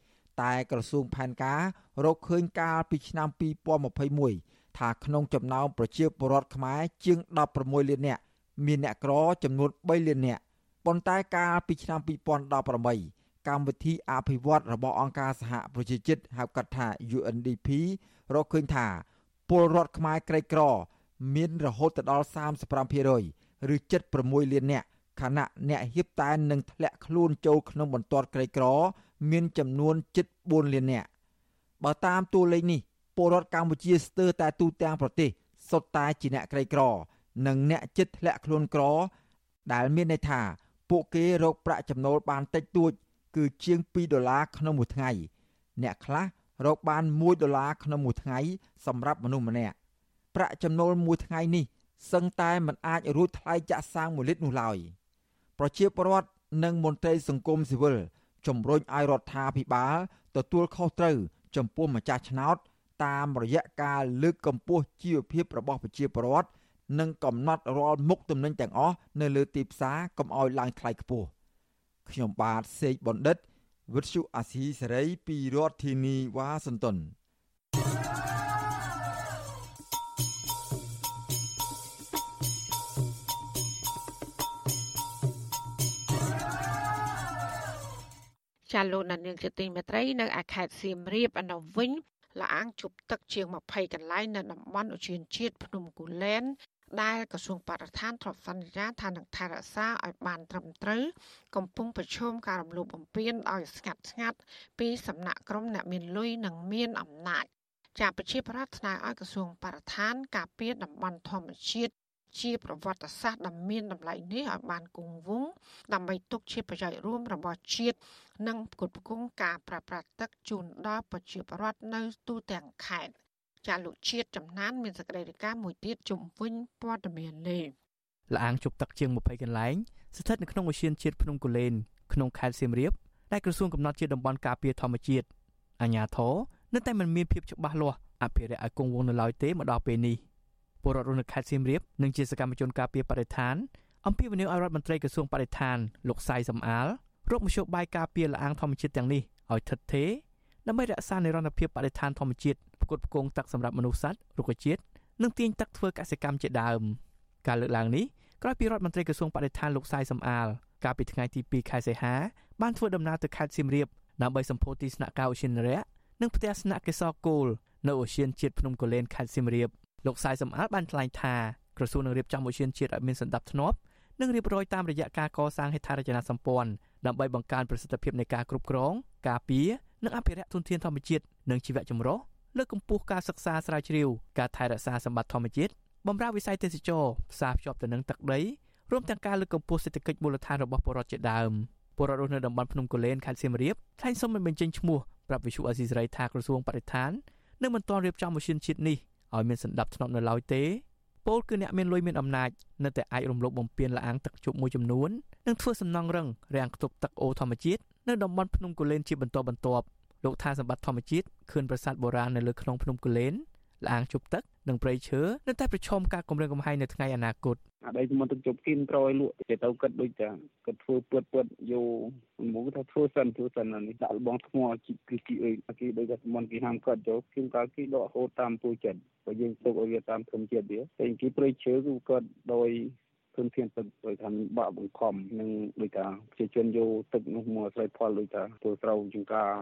តែក្រសួងផែនការរកឃើញកាលពីឆ្នាំ2021 ថាក្នុងចំណោមប្រជាពលរដ្ឋខ្មែរជាង16លាននាក់មានអ្នកក្រចំនួន3លាននាក់ប៉ុន្តែកាលពីឆ្នាំ2018កម្មវិធីអភិវឌ្ឍរបស់អង្គការសហប្រជាជាតិហៅកាត់ថា UNDP រកឃើញថាពលរដ្ឋខ្មែរក្រីក្រ មានរហូតដល់35%ឬ76លាននាក់ខណៈអ្នកហៀបតែននឹងធ្លាក់ខ្លួនចូលក្នុងបន្ទាត់ក្រីក្រ មានចំនួនជិត4លាននាក់បើតាមតួលេខនេះ ពលរដ្ឋកម្ពុជាស្ទើរតែទូទាំងប្រទេសសុទ្ធតែជាអ្នកក្រីក្រ និងអ្នកចិត្តធ្លាក់ខ្លួនក្រ ដែលមានន័យថាពួកគេរកប្រាក់ចំណូលបានតិចតួច គឺជាង2ដុល្លារក្នុងមួយថ្ងៃ អ្នកខ្លះរកបាន1ដុល្លារក្នុងមួយថ្ងៃ សម្រាប់មនុស្សម្នាក់ប្រាក់ចំណូលមួយថ្ងៃនេះសឹងតែមិនអាចរួចថ្លៃចាក់សាំង1លីត្រនោះឡើយប្រជាពលរដ្ឋនិងមន្ត្រីសង្គមស៊ីវិលជំរុញឲ្យរដ្ឋាភិបាលទទួលខុសត្រូវចំពោះម្ចាស់ឆ្នោត តាមរយៈការលើកកម្ពស់ជីវភាពរបស់ប្រជាពលរដ្ឋនិងកំណត់រាល់មុខទំនិញទាំងអស់នៅលើទីផ្សារកុំឲ្យឡើងថ្លៃខ្ពស់ខ្ញុំបាទសេកបណ្ឌិតវិទ្យុអាស៊ីសេរីពីរដ្ឋធានីវ៉ាស៊ីនតោនចាលោកនាងជាទីមេត្រីនៅឯខេត្តសៀមរាបអនុវិញ លាងជប់ទឹកជាង20កន្លែងនៅតំបន់ឧទ្យានជាតិភ្នំគូលែនដែលក្រសួងបរិស្ថានទ្រព្យសន្យាថានឹងថែរក្សាឲ្យបានត្រឹមត្រូវកំពុងប្រឈមការរំលោភបំពានឲ្យស្ងាត់ស្ងាត់ពីសំណាក់ក្រុមអ្នកមានលុយនិងមានអំណាចចាប្រជាប្រដ្ឋស្នើឲ្យក្រសួងបរិស្ថាន ការពារតំបន់ធម្មជាតិ ជាប្រវត្តិសាស្ត្រដ៏មានតម្លៃនេះឲ្យបានគង់វង្សដើម្បីទុកជាប្រយោជន៍រួមរបស់ជាតិនិងផ្គត់ផ្គង់ការប្រើប្រាស់ទឹកជូនដល់ប្រជាពលរដ្ឋនៅទូទាំងខេត្តចាលោកជាតិចំណានមានសេចក្តីរាយការណ៍មួយទៀតជំវិញព័ត៌មាននេះលាងជប់ទឹកជាង20កន្លែងស្ថិតនៅក្នុងឧទ្យានជាតិភ្នំកូលែនក្នុងខេត្តសៀមរាបដែលក្រសួងកំណត់ជាតំបន់ការពារធម្មជាតិអាជ្ញាធរនៅតែមិនមានភាពច្បាស់លាស់អភិរក្សឲ្យគង់វង្សនៅឡើយទេមកដល់ពេលនេះ ពលរដ្ឋនៅខេត្តសៀមរាបនិងជាសកម្មជនការពារបរិស្ថានអំពាវនាវឲ្យរដ្ឋមន្ត្រីក្រសួងបរិស្ថានលោកសៃសំអាលរកមធ្យោបាយការពារលាងធម្មជាតិទាំងនេះឲ្យថិតថេរដើម្បីរក្សានិរន្តរភាពបរិស្ថានធម្មជាតិផ្គត់ផ្គង់ទឹកសម្រាប់មនុស្សសត្វរុក្ខជាតិនិងទាញទឹកធ្វើកសិកម្មជាដើមការលើកឡើងនេះក្រោយពីរដ្ឋមន្ត្រីក្រសួងបរិស្ថានលោកសៃសំអាលកាលពីថ្ងៃទី2ខែសីហាបានធ្វើដំណើរទៅខេត្តសៀមរាបដើម្បីសម្ពោធទីស្នាក់ការឧទ្យានុរក្សនិងផ្ទះស្នាក់កេសរគោលនៅឧទ្យានជាតិភ្នំកូលែនខេត្តសៀមរាប លោកសៃសំអាលបានថ្លែងថាក្រសួងនឹងរៀបចំឧទ្យានជាតិឲ្យមានសន្តិភាពនិងរៀបរយតាមរយៈការកសាងហេដ្ឋារចនាសម្ព័ន្ធដើម្បីបង្កើនប្រសិទ្ធភាពនៃការគ្រប់គ្រង ការពារនិងអភិរក្សធនធានធម្មជាតិនិងជីវៈចម្រុះលើកកម្ពស់ការសិក្សាស្រាវជ្រាវការថែរក្សាសម្បត្តិធម្មជាតិបម្រើវិស័យទេសចរផ្សារភ្ជាប់ទៅនឹងទឹកដីរួមទាំងការលើកកម្ពស់សេដ្ឋកិច្ចមូលដ្ឋានរបស់ប្រជាពលរដ្ឋជាដើមពលរដ្ឋរស់នៅតំបន់ភ្នំកូលែនខេត្តសៀមរាបថ្លែងសុំមិនបញ្ចេញឈ្មោះប្រាប់វិសុអាស៊ីសេរីថាក្រសួងបរិស្ថាននឹងមិនទាន់រៀបចំមជ្ឈិនជាតិនេះ ឲ្យមានសន្តិភាពនៅឡើយទេពលគឺអ្នកមានលុយមានអំណាចនៅតែអាចរំលោភបំពានលាងទឹកជប់មួយចំនួននិងធ្វើសំណង់រឹងរាំងខ្ទប់ទឹកអូរធម្មជាតិនៅតំបន់ភ្នំកូលែនជាបន្តបន្ទាប់លោកថាសម្បត្តិធម្មជាតិខឿនប្រាសាទបុរាណនៅលើខ្នងភ្នំកូលែន លាងជប់ទឹកនិងព្រៃឈើនៅតែប្រឈមការគម្រាមកំហែងនៅថ្ងៃអនាគតអាដីមុនទឹកជប់គីមក្រោយលក់គេទៅគិតដូចថាគិតធ្វើពើតពើតយោមកថាធ្វើសិនធ្វើសិននេះដាក់លបងថ្មជីគឺគីអីគេដូចថាមុនគេហាមគាត់ចូលគីមកាលគេដកហូតតាមពូចិត្តបើយើងទុកឲ្យវាតាមធម្មជាតិវាតែគេព្រៃឈើគឺគាត់ដោយធនធានទឹកដោយថាបាក់បង្ខំនិងដោយថាប្រជាជនយកទឹកនោះមកស្រោចផលដោយថាធ្វើស្រូវចង្ការ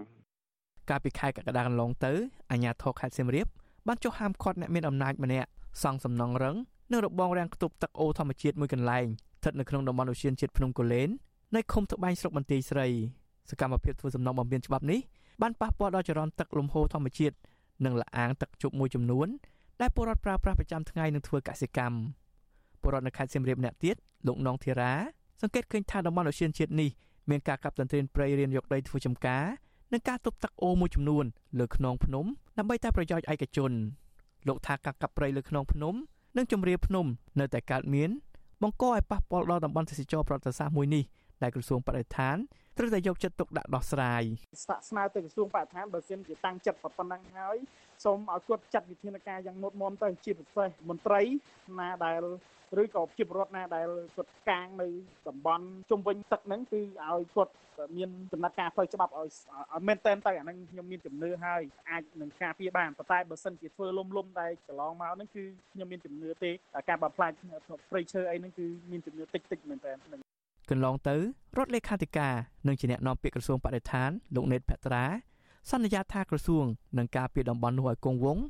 កាលពីខែកក្កដាកន្លងទៅអាជ្ញាធរខេត្តសៀមរាប បានចុះហាមឃាត់អ្នកមានអំណាចម្នាក់សង់សំណង់រឹងនិងរបងរាំងខ្ទប់ទឹកអូរធម្មជាតិមួយកន្លែងស្ថិតនៅក្នុងតំបន់ឧទ្យានជាតិភ្នំកូលែននៅឃុំត្បែងស្រុកបន្ទាយស្រីសកម្មភាពធ្វើសំណង់បំពេញច្បាប់នេះបានប៉ះពាល់ដល់ចរន្តទឹកលំហូរធម្មជាតិនិងលអាងទឹកជប់មួយចំនួនដែលពលរដ្ឋប្រើប្រាស់ប្រចាំថ្ងៃនឹងធ្វើកសិកម្មពលរដ្ឋនៅខេត្តសៀមរាបអ្នកទៀតលោកនងធីរ៉ាសង្កេតឃើញថាតំបន់ឧទ្យានជាតិនេះមានការកាប់ទន្ទ្រានព្រៃរៀនយកដីធ្វើចម្ការនិងការទប់ទឹកអូរមួយចំនួនលើខ្នងភ្នំ ដើម្បីតែប្រយោជន៍ឯកជនលោកថាការកាប់ព្រៃលើខ្នងភ្នំ និងជំរាលភ្នំ នៅតែកើតមានបង្កឲ្យប៉ះពាល់ដល់តំបន់ទេសចរប្រវត្តិសាស្ត្រមួយនេះដែលក្រសួងបរិស្ថានត្រូវតែយកចិត្តទុកដាក់ដោះស្រាយស្នាក់ស្នើទៅក្រសួងបរិស្ថានបើសិនជាតាំងចិត្តប៉ុណ្ណឹងហើយ សូមឲ្យគាត់ចាត់វិធានការយ៉ាងមុតមមទៅជាពិសេសមន្ត្រីណាដែលឬក៏ជាពលរដ្ឋណាដែលគាត់កាងនៅតំបន់ជុំវិញទឹកហ្នឹងគឺឲ្យគាត់មានដំណើរការផ្លូវច្បាប់ឲ្យឲ្យមែនតែនទៅអាហ្នឹងខ្ញុំមានជំនឿហើយអាចនឹងការពារបានប៉ុន្តែបើសិនជាធ្វើលំលំដែលកន្លងមកហ្នឹងគឺខ្ញុំមានជំនឿទេការបំផ្លាញព្រៃឈើអីហ្នឹងគឺមានជំនឿតិចតិចមែនតើកន្លងទៅរដ្ឋលេខាធិការនិងជាអ្នកនាំពាក្យក្រសួងបរិស្ថានលោកណេតភត្រា សន្យាថាក្រសួងនឹងការពារតំបន់នោះឲ្យគង់វង្ស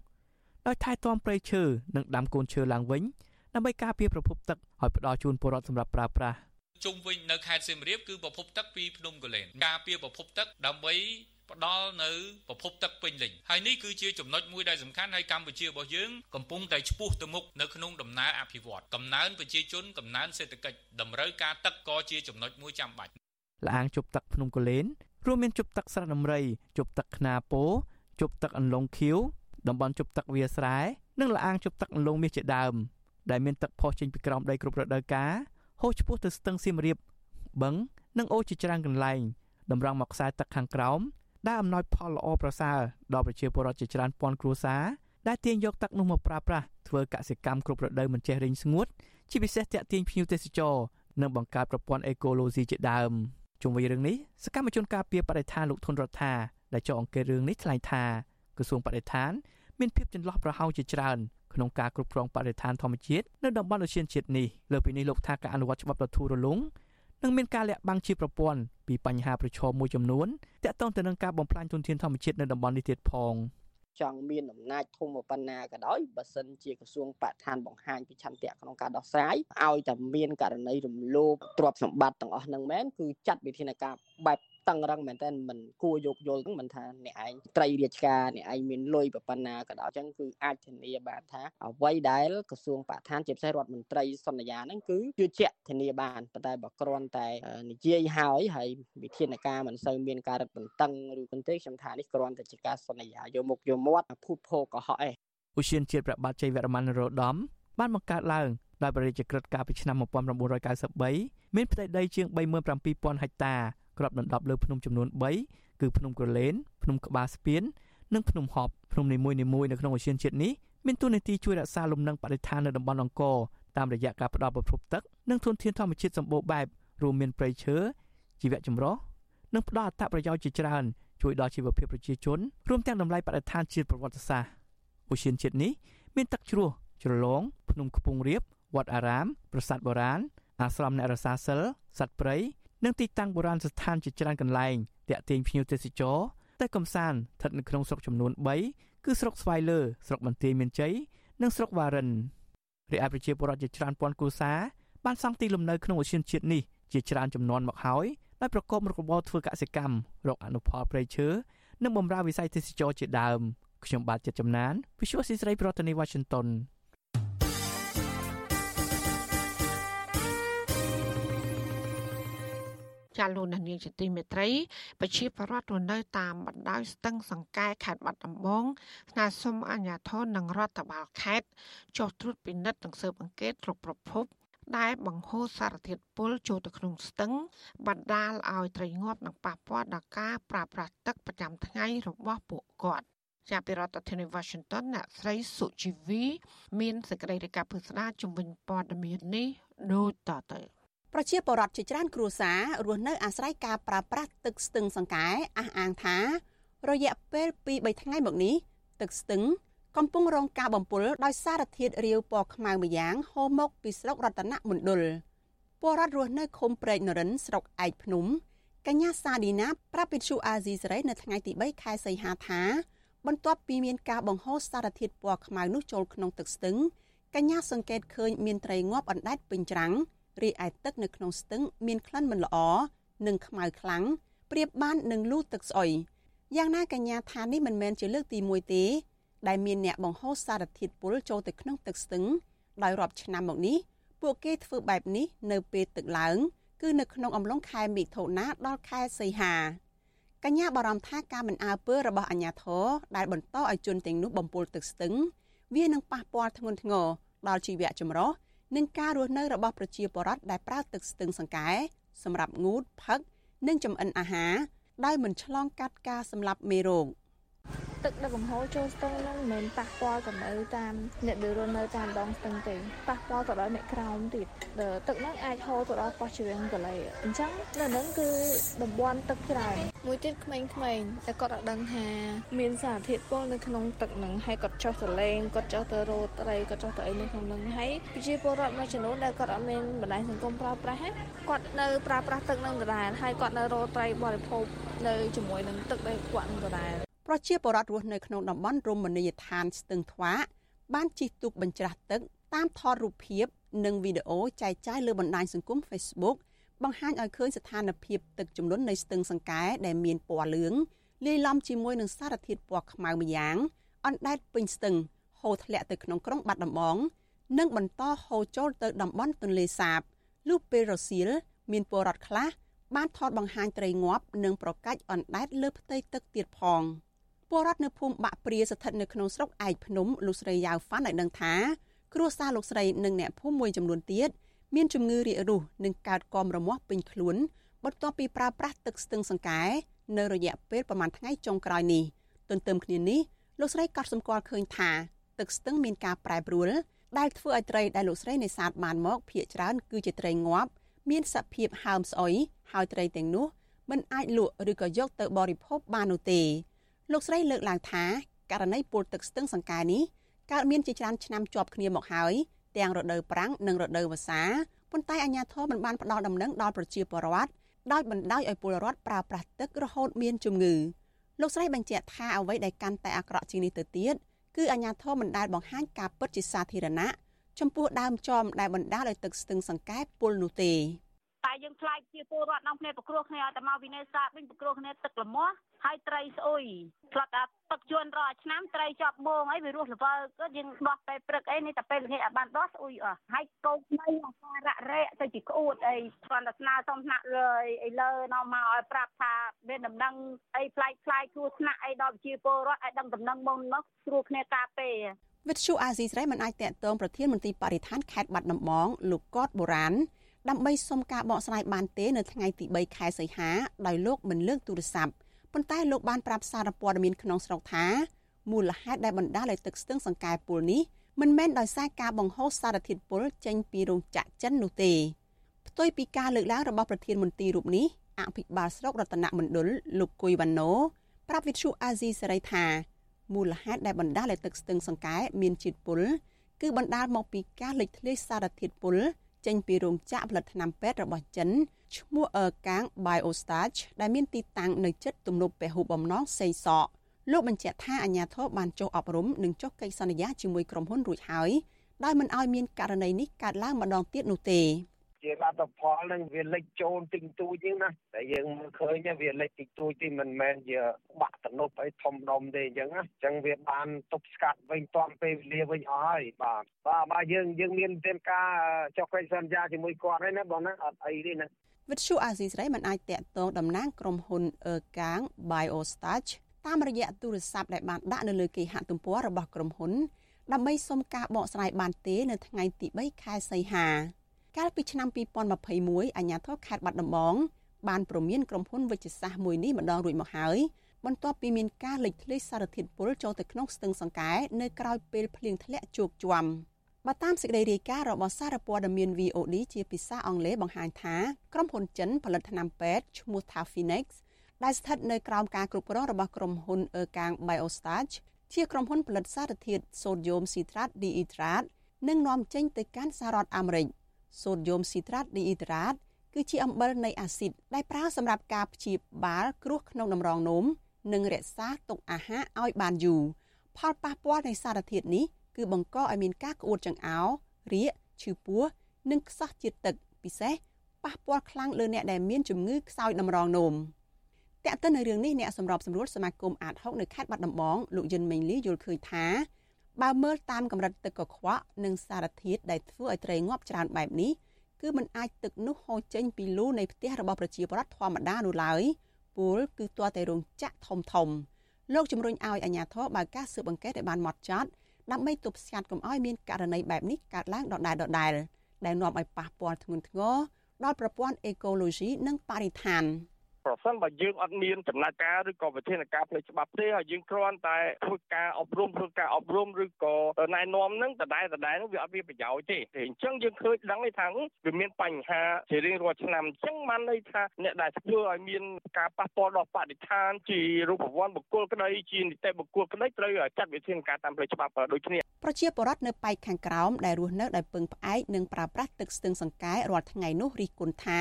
ដោយថែទាំព្រៃឈើនិងដាំកូនឈើឡើងវិញដើម្បីការពារប្រភពទឹកឲ្យផ្ដល់ជូនពលរដ្ឋសម្រាប់ប្រើប្រាស់ជុំវិញនៅខេត្តសៀមរាបគឺប្រភពទឹកពីភ្នំកលែនការពារប្រភពទឹកដើម្បីផ្ដល់នៅប្រភពទឹកពេញលេញហើយនេះគឺជាចំណុចមួយដែលសំខាន់ហើយកម្ពុជារបស់យើងកំពុងតែឆ្ពោះទៅមុខនៅក្នុងដំណើរអភិវឌ្ឍកំណើនប្រជាជនកំណើនសេដ្ឋកិច្ចតម្រូវការទឹកក៏ជាចំណុចមួយចាំបាច់លាងជប់ទឹកភ្នំកលែន រួមមានជប់ទឹកស្រះដំរីជប់ទឹកខ្នាពោជប់ទឹកអន្លង់ខៀវតំបន់ជប់ទឹកវាស្រែនិងលាងជប់ទឹកអន្លង់មាសជាដើមដែលមានទឹកផុសចេញពីក្រោមដីគ្រប់រដូវកាលហូរឆ្ពោះទៅស្ទឹងសៀមរាបបឹងនិងអូរជាច្រើនកន្លែងតម្រង់មកខ្សែទឹកខាងក្រោមដែលអំណោយផលល្អប្រសើរដល់ប្រជាពលរដ្ឋជាច្រើនពាន់គ្រួសារដែលទាញយកទឹកនោះមកប្រើប្រាស់ធ្វើកសិកម្មគ្រប់រដូវមិនចេះរីងស្ងួតជាពិសេសតាក់ទាញភ្ញៀវទេសចរនិងបង្កើតប្រព័ន្ធអេកូឡូស៊ីជាដើម ជុំវិញរឿងនេះសកម្មជនការពារបរិស្ថានលោកធុនរដ្ឋាដែលចុះអង្កេតរឿងនេះថ្លែងថាក្រសួងបរិស្ថានមានភាពចន្លោះប្រហោងជាច្រើនក្នុងការគ្រប់គ្រងបរិស្ថានធម្មជាតិនៅតំបន់អូសៀនជាតិនេះលើពីនេះលោកថាការអនុវត្តច្បាប់ដ៏ធូររលុងនឹងមានការលាក់បាំងជាប្រព័ន្ធពីបញ្ហាប្រឈមមួយចំនួនទាក់ទងទៅនឹងការបំផ្លាញទុនធានធម្មជាតិនៅតំបន់នេះទៀតផង ចង់មានអំណាចធំប៉ុណ្ណាក៏ដោយបើសិនជាក្រសួងបរិស្ថានបង្ហាញពីឆន្ទៈក្នុងការដោះស្រាយឲ្យតែមានករណីរំលោភទ្រព្យសម្បត្តិទាំងអស់ហ្នឹងមែនគឺចាត់វិធានការបែប តឹងរឹងមែនតើមិនគួរយកយល់ហ្នឹងមិនថាអ្នកឯងត្រីរាជការអ្នកឯងមានលុយប៉ុណ្ណាក៏ដោយអញ្ចឹងគឺអាចធានាបានថាអ្វីដែលក្រសួងបរិស្ថានជាពិសេសរដ្ឋមន្ត្រីសន្យាហ្នឹងគឺជឿជាក់ធានាបានប៉ុន្តែបើគ្រាន់តែនិយាយហើយហើយវិធានការមិនសូវមានការរឹតបន្តឹងឬគុនទេខ្ញុំថានេះគ្រាន់តែជាការសន្យាយកមុខយកមាត់ភូតភោកុហកឯងឧស្សាហជាតិប្របាទជ័យវរ្ម័នរោដមបានបង្កើតឡើងដោយបរិយាចក្រិតកាលពីឆ្នាំ1993មានផ្ទៃដីជាង37000ហិកតា គ្របដណ្ដប់លើភ្នំចំនួន3គឺភ្នំក្រឡេនភ្នំក្បាលស្ពាននិងភ្នំហប់ភ្នំនីមួយៗនៅក្នុងអូសៀនជាតិនេះមានតួនាទីជួយរក្សាលំនឹងបរិស្ថាននៅតំបន់អង្គរតាមរយៈការផ្ដល់ប្រភពទឹកនិងធនធានធម្មជាតិសម្បូរបែបរួមមានព្រៃឈើជីវៈចម្រុះនិងផ្ដល់អត្ថប្រយោជន៍ជាច្រើនជួយដល់ជីវភាពប្រជាជនរួមទាំងតម្លៃបរិស្ថានជាតិប្រវត្តិសាស្ត្រអូសៀនជាតិនេះមានទឹកជ្រោះជ្រលងភ្នំខ្ពង់រាបវត្តអារាមប្រាសាទបុរាណអាស្រមអ្នករសាសិលសត្វព្រៃ និងទីតាំងបុរាណស្ថានជាច្រើនកន្លែងតាក់ទាញភ្ញៀវទេសចរទៅកំសាន្តស្ថិតនៅក្នុងស្រុកចំនួន3គឺស្រុកស្វាយលើស្រុកបន្ទាយមានជ័យនិងស្រុកវ៉ារិនរាជអាប្រជាពលរដ្ឋជាច្រើនពាន់គ្រួសារបានសង់ទីលំនៅក្នុងឧស្សាហជាតិនេះជាច្រើនចំនួនមកហើយដោយប្រកបមុខរបរធ្វើកសិកម្មរកអនុផលព្រៃឈើនិងបម្រើវិស័យទេសចរជាដើមខ្ញុំបាទចិត្តចំណាន Visual ស៊ីស្រីប្រធានាទី Washington ចាលោកនាងជាទីមេត្រីប្រជាប្រដ្ឋរស់នៅតាមបណ្ដោយស្ទឹងសង្កែខេត្តបាត់ដំបងស្នើសុំអាជ្ញាធរនិងរដ្ឋបាលខេត្តចុះត្រួតពិនិត្យនិងស៊ើបអង្កេតគ្រប់ប្រភពដែលបង្ហូរសារធាតុពុលចូលទៅក្នុងស្ទឹងបណ្ដាលឲ្យត្រីងាប់និងប៉ះពាល់ដល់ការប្រើប្រាស់ទឹកប្រចាំថ្ងៃរបស់ពួកគាត់ចាប់ពីរដ្ឋធានី Washington អ្នកស្រីសុជីវី មានសេចក្តីរាយការណ៍ពុស្ដាជំវិញព័ត៌មាននេះដូចតទៅ ប្រជាពលរដ្ឋជាច្រើនគ្រួសាររស់នៅអាស្រ័យការប្រើប្រាស់ទឹកស្ទឹងសង្កែអះអាងថា រយៈពេល2-3ថ្ងៃមកនេះទឹកស្ទឹងកំពុងរងការបំពុលដោយសារធាតុរាវពណ៌ខ្មៅម្យ៉ាងហូរមកពីស្រុករតនមណ្ឌលពលរដ្ឋរស់នៅឃុំព្រែកនរិនស្រុកឯកភ្នំកញ្ញាសាឌីណាប្រាប់វិទ្យុអាស៊ីសេរីនៅថ្ងៃទី3ខែសីហាថាបន្ទាប់ពីមានការបង្ហូរសារធាតុពណ៌ខ្មៅនោះចូលក្នុងទឹកស្ទឹងកញ្ញាសង្កេតឃើញមានត្រីងាប់អណ្ដែតពេញច្រាំង រីឯទឹកនៅក្នុងស្ទឹងមានក្លិនមិនល្អនិងខ្មៅខ្លាំងប្រៀបបាននឹងលូទឹកស្អុយយ៉ាងណាកញ្ញាថានេះមិនមែនជាលើកទី1ទេដែលមានអ្នកបង្ហូរសារធាតុពុលចូលទៅក្នុងទឹកស្ទឹងដោយរាប់ឆ្នាំមកនេះពួកគេធ្វើបែបនេះនៅពេលទឹកឡើងគឺនៅក្នុងអំឡុងខែមិថុនាដល់ខែសីហាកញ្ញាបារម្ភថាការមិនអើពើរបស់អាជ្ញាធរដែលបន្តឲ្យជនទាំងនោះបំពុលទឹកស្ទឹង វានឹងប៉ះពាល់ធ្ងន់ធ្ងរដល់ជីវៈចម្រុះ និងការរស់នៅរបស់ប្រជាពលរដ្ឋដែលប្រើទឹកស្ទឹងសង្កែសម្រាប់ងូតផឹកនិងចម្អិនអាហារដោយមិនឆ្លងកាត់ការសម្លាប់មេរោគ។ ទឹកដែលបង្ហូរចូលស្ទឹងហ្នឹងមិនមែនប៉ះពាល់ទៅនៅតាមអ្នកដែលរស់នៅតាមដងស្ទឹងទេប៉ះពាល់ទៅដល់អ្នកក្រោមទៀតទឹកហ្នឹងអាចហូរទៅដល់ប៉ោះជ្រៀងកលេអញ្ចឹងនៅហ្នឹងគឺតំបន់ទឹកច្រើនមួយទៀតក្មេងៗតែគាត់អត់ដឹងថាមានសារធាតុពុលនៅក្នុងទឹកហ្នឹងហើយគាត់ចុះទៅលេងគាត់ចុះទៅរោត្រីគាត់ចុះទៅអីនៅក្នុងហ្នឹងហើយប្រជាពលរដ្ឋមួយចំនួនដែលគាត់អត់មានបណ្ដាញសង្គមប្រើប្រាស់គាត់នៅប្រើប្រាស់ទឹកហ្នឹងដដែលហើយគាត់នៅរោត្រីបរិភោគនៅជាមួយនឹងទឹកដែលគាត់ដដែល ប្រជាពលរដ្ឋរស់នៅក្នុងតំបន់រមណីយដ្ឋានស្ទឹងថ្វាបានជិះទូកបញ្ច្រាស់ទឹកតាមថតរូបភាព និងវីដេអូចែកចាយលើបណ្ដាញសង្គម Facebook បង្ហាញឲ្យឃើញស្ថានភាពទឹកជំនន់នៃស្ទឹងសង្កែដែលមានពណ៌លឿងលាយឡំជាមួយនឹងសារធាតុពណ៌ខ្មៅម្យ៉ាងអណ្ដែតពេញស្ទឹងហូរធ្លាក់ទៅក្នុងក្រុងបាត់ដំបងនិងបន្តហូរចូលទៅតំបន់ទន្លេសាបលុះពេលរសៀលមានពលរដ្ឋខ្លះបានថតបង្ហាញត្រីងាប់និងប្រកាច់អណ្ដែតលើផ្ទៃទឹកទៀតផង។ ពលរដ្ឋនៅភូមិបាក់ព្រាស្ថិតនៅក្នុងស្រុកឯកភ្នំលោកស្រីយ៉ាវហ្វាន់ឲ្យដឹងថាគ្រួសារលោកស្រីនិងអ្នកភូមិមួយចំនួនទៀតមានជំងឺរាករូសនិងកើតកមរមាស់ពេញខ្លួនបន្ទាប់ពីប្រើប្រាស់ទឹកស្ទឹងសង្កែនៅរយៈពេលប្រមាណថ្ងៃចុងក្រោយនេះទន្ទឹមគ្នានេះលោកស្រីក៏សម្គាល់ឃើញថាទឹកស្ទឹងមានការប្រែប្រួលដែលធ្វើឲ្យត្រីដែលលោកស្រីនេសាទបានមកភ ieck ច្រើនគឺជាត្រីងាប់មានសភាពហើមស្អុយហើយត្រីទាំងនោះមិនអាចលក់ឬក៏យកទៅបរិភោគបាននោះទេ លោកស្រីលើកឡើងថាករណីពុលទឹកស្ទឹងសង្កែនេះកើតមានជាច្រើនឆ្នាំជាប់គ្នាមកហើយទាំងរដូវប្រាំងនិងរដូវវស្សាប៉ុន្តែអាជ្ញាធរមិនបានផ្ដល់ដំណឹងដល់ប្រជាពលរដ្ឋដោយបណ្ដោយឲ្យពលរដ្ឋប្រើប្រាស់ទឹករហូតមានជំងឺលោកស្រីបញ្ជាក់ថាអ្វីដែលកាន់តែអាក្រក់ជាងនេះទៅទៀតគឺអាជ្ញាធរមិនដែលបង្ហាញការពិតជាសាធារណៈចំពោះដើមចមដែលបណ្ដាលឲ្យទឹកស្ទឹងសង្កែពុលនោះទេ តែយើងខ្លាចជាពលរដ្ឋក្នុងគ្នាប្រគ្រោះគ្នាឲ្យតែមកវិន័យសាស្ត្រវិញប្រគ្រោះគ្នាទឹកល្មាស់ហើយត្រីស្អុយផ្លាត់អាទឹកជួនរាល់ឆ្នាំត្រីជាប់បងអីវារស់ល្វើក៏យើងដោះពេលព្រឹកអីនេះតែពេលល្ងាចអាចបានដោះស្អុយអស់ហើយកោកនៃអាការៈរែកទៅជាក្អួតអីគ្រាន់តែស្នើសុំថ្នាក់លើអីលើនាំមកឲ្យប្រាប់ថាមានដំណឹងអីផ្លាយផ្លាយគ្រោះថ្នាក់អីដល់ប្រជាពលរដ្ឋឲ្យដឹងដំណឹងមុនមកស្រួលគ្នាការពេលវិទ្យុអាស៊ីស្រីមិនអាចតាក់ទងប្រធានមន្ត្រីបរិស្ថានខេត្តបាត់ដំបងលោកកតបូរ៉ាន ដើម្បីសុំការបកស្រាយបានទេនៅថ្ងៃទី3ខែសីហាដោយលោកមិនលើកទូរស័ព្ទប៉ុន្តែលោកបានប្រាប់សារព័ត៌មានក្នុងស្រុកថាមូលហេតុដែលបណ្ដាលឲ្យទឹកស្ទឹងសង្កែពុលនេះមិនមែនដោយសារការបង្ហូរសារធាតុពុលចេញពីរោងចក្រចិននោះទេផ្ទុយពីការលើកឡើងរបស់ប្រធានមន្ត្រីរូបនេះអភិបាលស្រុករតនមណ្ឌលលោកគុយវ៉ាណូប្រាប់វិទ្យុអាស៊ីសេរីថាមូលហេតុដែលបណ្ដាលឲ្យទឹកស្ទឹងសង្កែមានជាតិពុលគឺបណ្ដាលមកពីការលេចធ្លាយសារធាតុពុល ចេញពីរោងចក្រផលិតថ្នាំពេទ្យរបស់ចិនឈ្មោះអឺកាង Biostage ដែលមានទីតាំងនៅជិតទំនប់ពហុបំណងសេងសកលោកបញ្ជាក់ថាអាញាធរបានចុះអប់រំនិងចុះកិច្ចសន្យាជាមួយក្រុមហ៊ុនរួចហើយដោយមិនឲ្យមានករណីនេះកើតឡើងម្ដងទៀតនោះទេ ជាលទ្ធផលនឹងវាលេចចូលតិចតួចទេណាតែយើងមើលឃើញវាលេចតិចតួចទេមិនមែនជាបាក់តំណប់អីធំដុំទេអញ្ចឹងណាអញ្ចឹងវាបានទប់ស្កាត់វិញតាន់ពេលវេលាវិញអស់ហើយបាទបាទបាទយើងយើងមានទេការចុះកិច្ចសន្យាជាមួយគាត់ហើយណាបងណាអត់អីទេណាវិទ្យុអាស៊ីសេរីមិនអាចតាក់ទងតំណាងក្រុមហ៊ុនអឺកាង Biostage តាមរយៈទូរស័ព្ទដែលបានដាក់នៅលើគេហទំព័ររបស់ក្រុមហ៊ុនដើម្បីសុំការបកស្រាយបានទេនៅថ្ងៃទី3ខែសីហា កាលពីឆ្នាំ2021អាជ្ញាធរខេត្តបាត់ដំបងបានព្រមានក្រុមហ៊ុនវិជ្ជសាស្ត្រមួយនេះម្ដងរួចមកហើយបន្ទាប់ពីមានការលេចធ្លាយសារធាតុពុលចូលទៅក្នុងស្ទឹងសង្កែនៅក្រៅពេលភ្លៀងធ្លាក់ជោគជាំបើតាមសេចក្តីរាយការណ៍របស់សារព័ត៌មាន VOD ជាភាសាអង់គ្លេសបង្ហាញថាក្រុមហ៊ុនចិនផលិតថ្នាំពេទ្យឈ្មោះ Tafinex ដែលស្ថិតនៅក្រោមការគ្រប់គ្រងរបស់ក្រុមហ៊ុនអឺកាង Biostage ជាក្រុមហ៊ុនផលិតសារធាតុសូដ្យូមស៊ីត្រាតឌីអ៊ីត្រាត និងនាំចេញទៅកាន់សហរដ្ឋអាមេរិក សូដ្យូមស៊ីត្រាតឌីអ៊ីត្រាតគឺជាអំបិលនៃអាស៊ីតដែលប្រើសម្រាប់ការព្យាបាលគ្រោះក្នុងតម្រងនោមនិងរក្សាទុកអាហារឲ្យបានយូរផលប៉ះពាល់នៃសារធាតុនេះគឺបង្កឲ្យមានការក្អួតចង្អោររាគឈឺពោះនិងខ្សោះជាតិទឹកពិសេសប៉ះពាល់ខ្លាំងលើអ្នកដែលមានជំងឺខ្សោយតម្រងនោមតែកតិននៅរឿងនេះអ្នកសម្របសម្រួលសមាគមអាត6នៅខេត្តបាត់ដំបងលោកយិនមេងលីយល់ឃើញថា បើមើលតាមកម្រិតទឹកកខ្វក់និងសារធាតុដែលធ្វើឲ្យត្រីងាប់ច្រើនបែបនេះគឺมันអាចទឹកនោះហូរចេញពីលូនៃផ្ទះរបស់ប្រជាពលរដ្ឋធម្មតានោះឡើយពលគឺទាល់តែរោងចក្រធំធំលោកជំរុញឲ្យអាជ្ញាធរបើកការស៊ើបអង្កេតឲ្យបានម៉ត់ចត់ដើម្បីទប់ស្កាត់កុំឲ្យមានករណីបែបនេះកើតឡើងដដែលដដែលដែលនាំឲ្យប៉ះពាល់ធ្ងន់ធ្ងរដល់ប្រព័ន្ធអេកូឡូស៊ីនិងបរិស្ថាន។ ប្រសិនបើយើងអត់មានចំណាត់ការឬក៏វិធានការផ្លូវច្បាប់ទេហើយយើងគ្រាន់តែធ្វើការអប់រំធ្វើការអប់រំឬក៏ណែនាំនឹងដដែលដដែលនឹងវាអត់មានប្រយោជន៍ទេអញ្ចឹងយើងឃើញដឹងថាវាមានបញ្ហាជារៀងរាល់ឆ្នាំអញ្ចឹងបានន័យថាអ្នកដែលធ្វើឲ្យមានការប៉ះពាល់ដល់បរិស្ថានជារូបវ័ន្តបុគ្គលក្តីជានីតិបុគ្គលក្តីត្រូវចាត់វិធានការតាមផ្លូវច្បាប់ដូចគ្នាប្រជាពលរដ្ឋនៅប៉ែកខាងក្រោមដែលរស់នៅដោយពឹងផ្អែកនិងប្រើប្រាស់ទឹកស្ទឹងសង្កែរាល់ថ្ងៃនោះរិះគន់ថា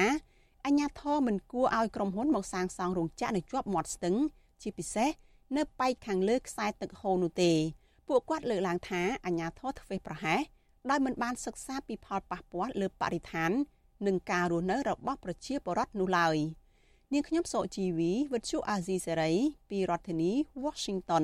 អញ្ញាធមមិនគួរឲ្យក្រុមហ៊ុនមកសាងសង់រោងចក្រនៅជាប់មាត់ស្ទឹង ជាពិសេសនៅប៉ែកខាងលើខ្សែទឹកហូរនោះទេ ពួកគាត់លើកឡើងថាអញ្ញាធរធ្វេសប្រហែសដោយមិនបានសិក្សាពីផលប៉ះពាល់លើបរិស្ថាន និងការរស់នៅរបស់ប្រជាពលរដ្ឋនោះឡើយនាងខ្ញុំសកជីវីវិទ្យុអាស៊ីសេរីពីរដ្ឋធានី Washington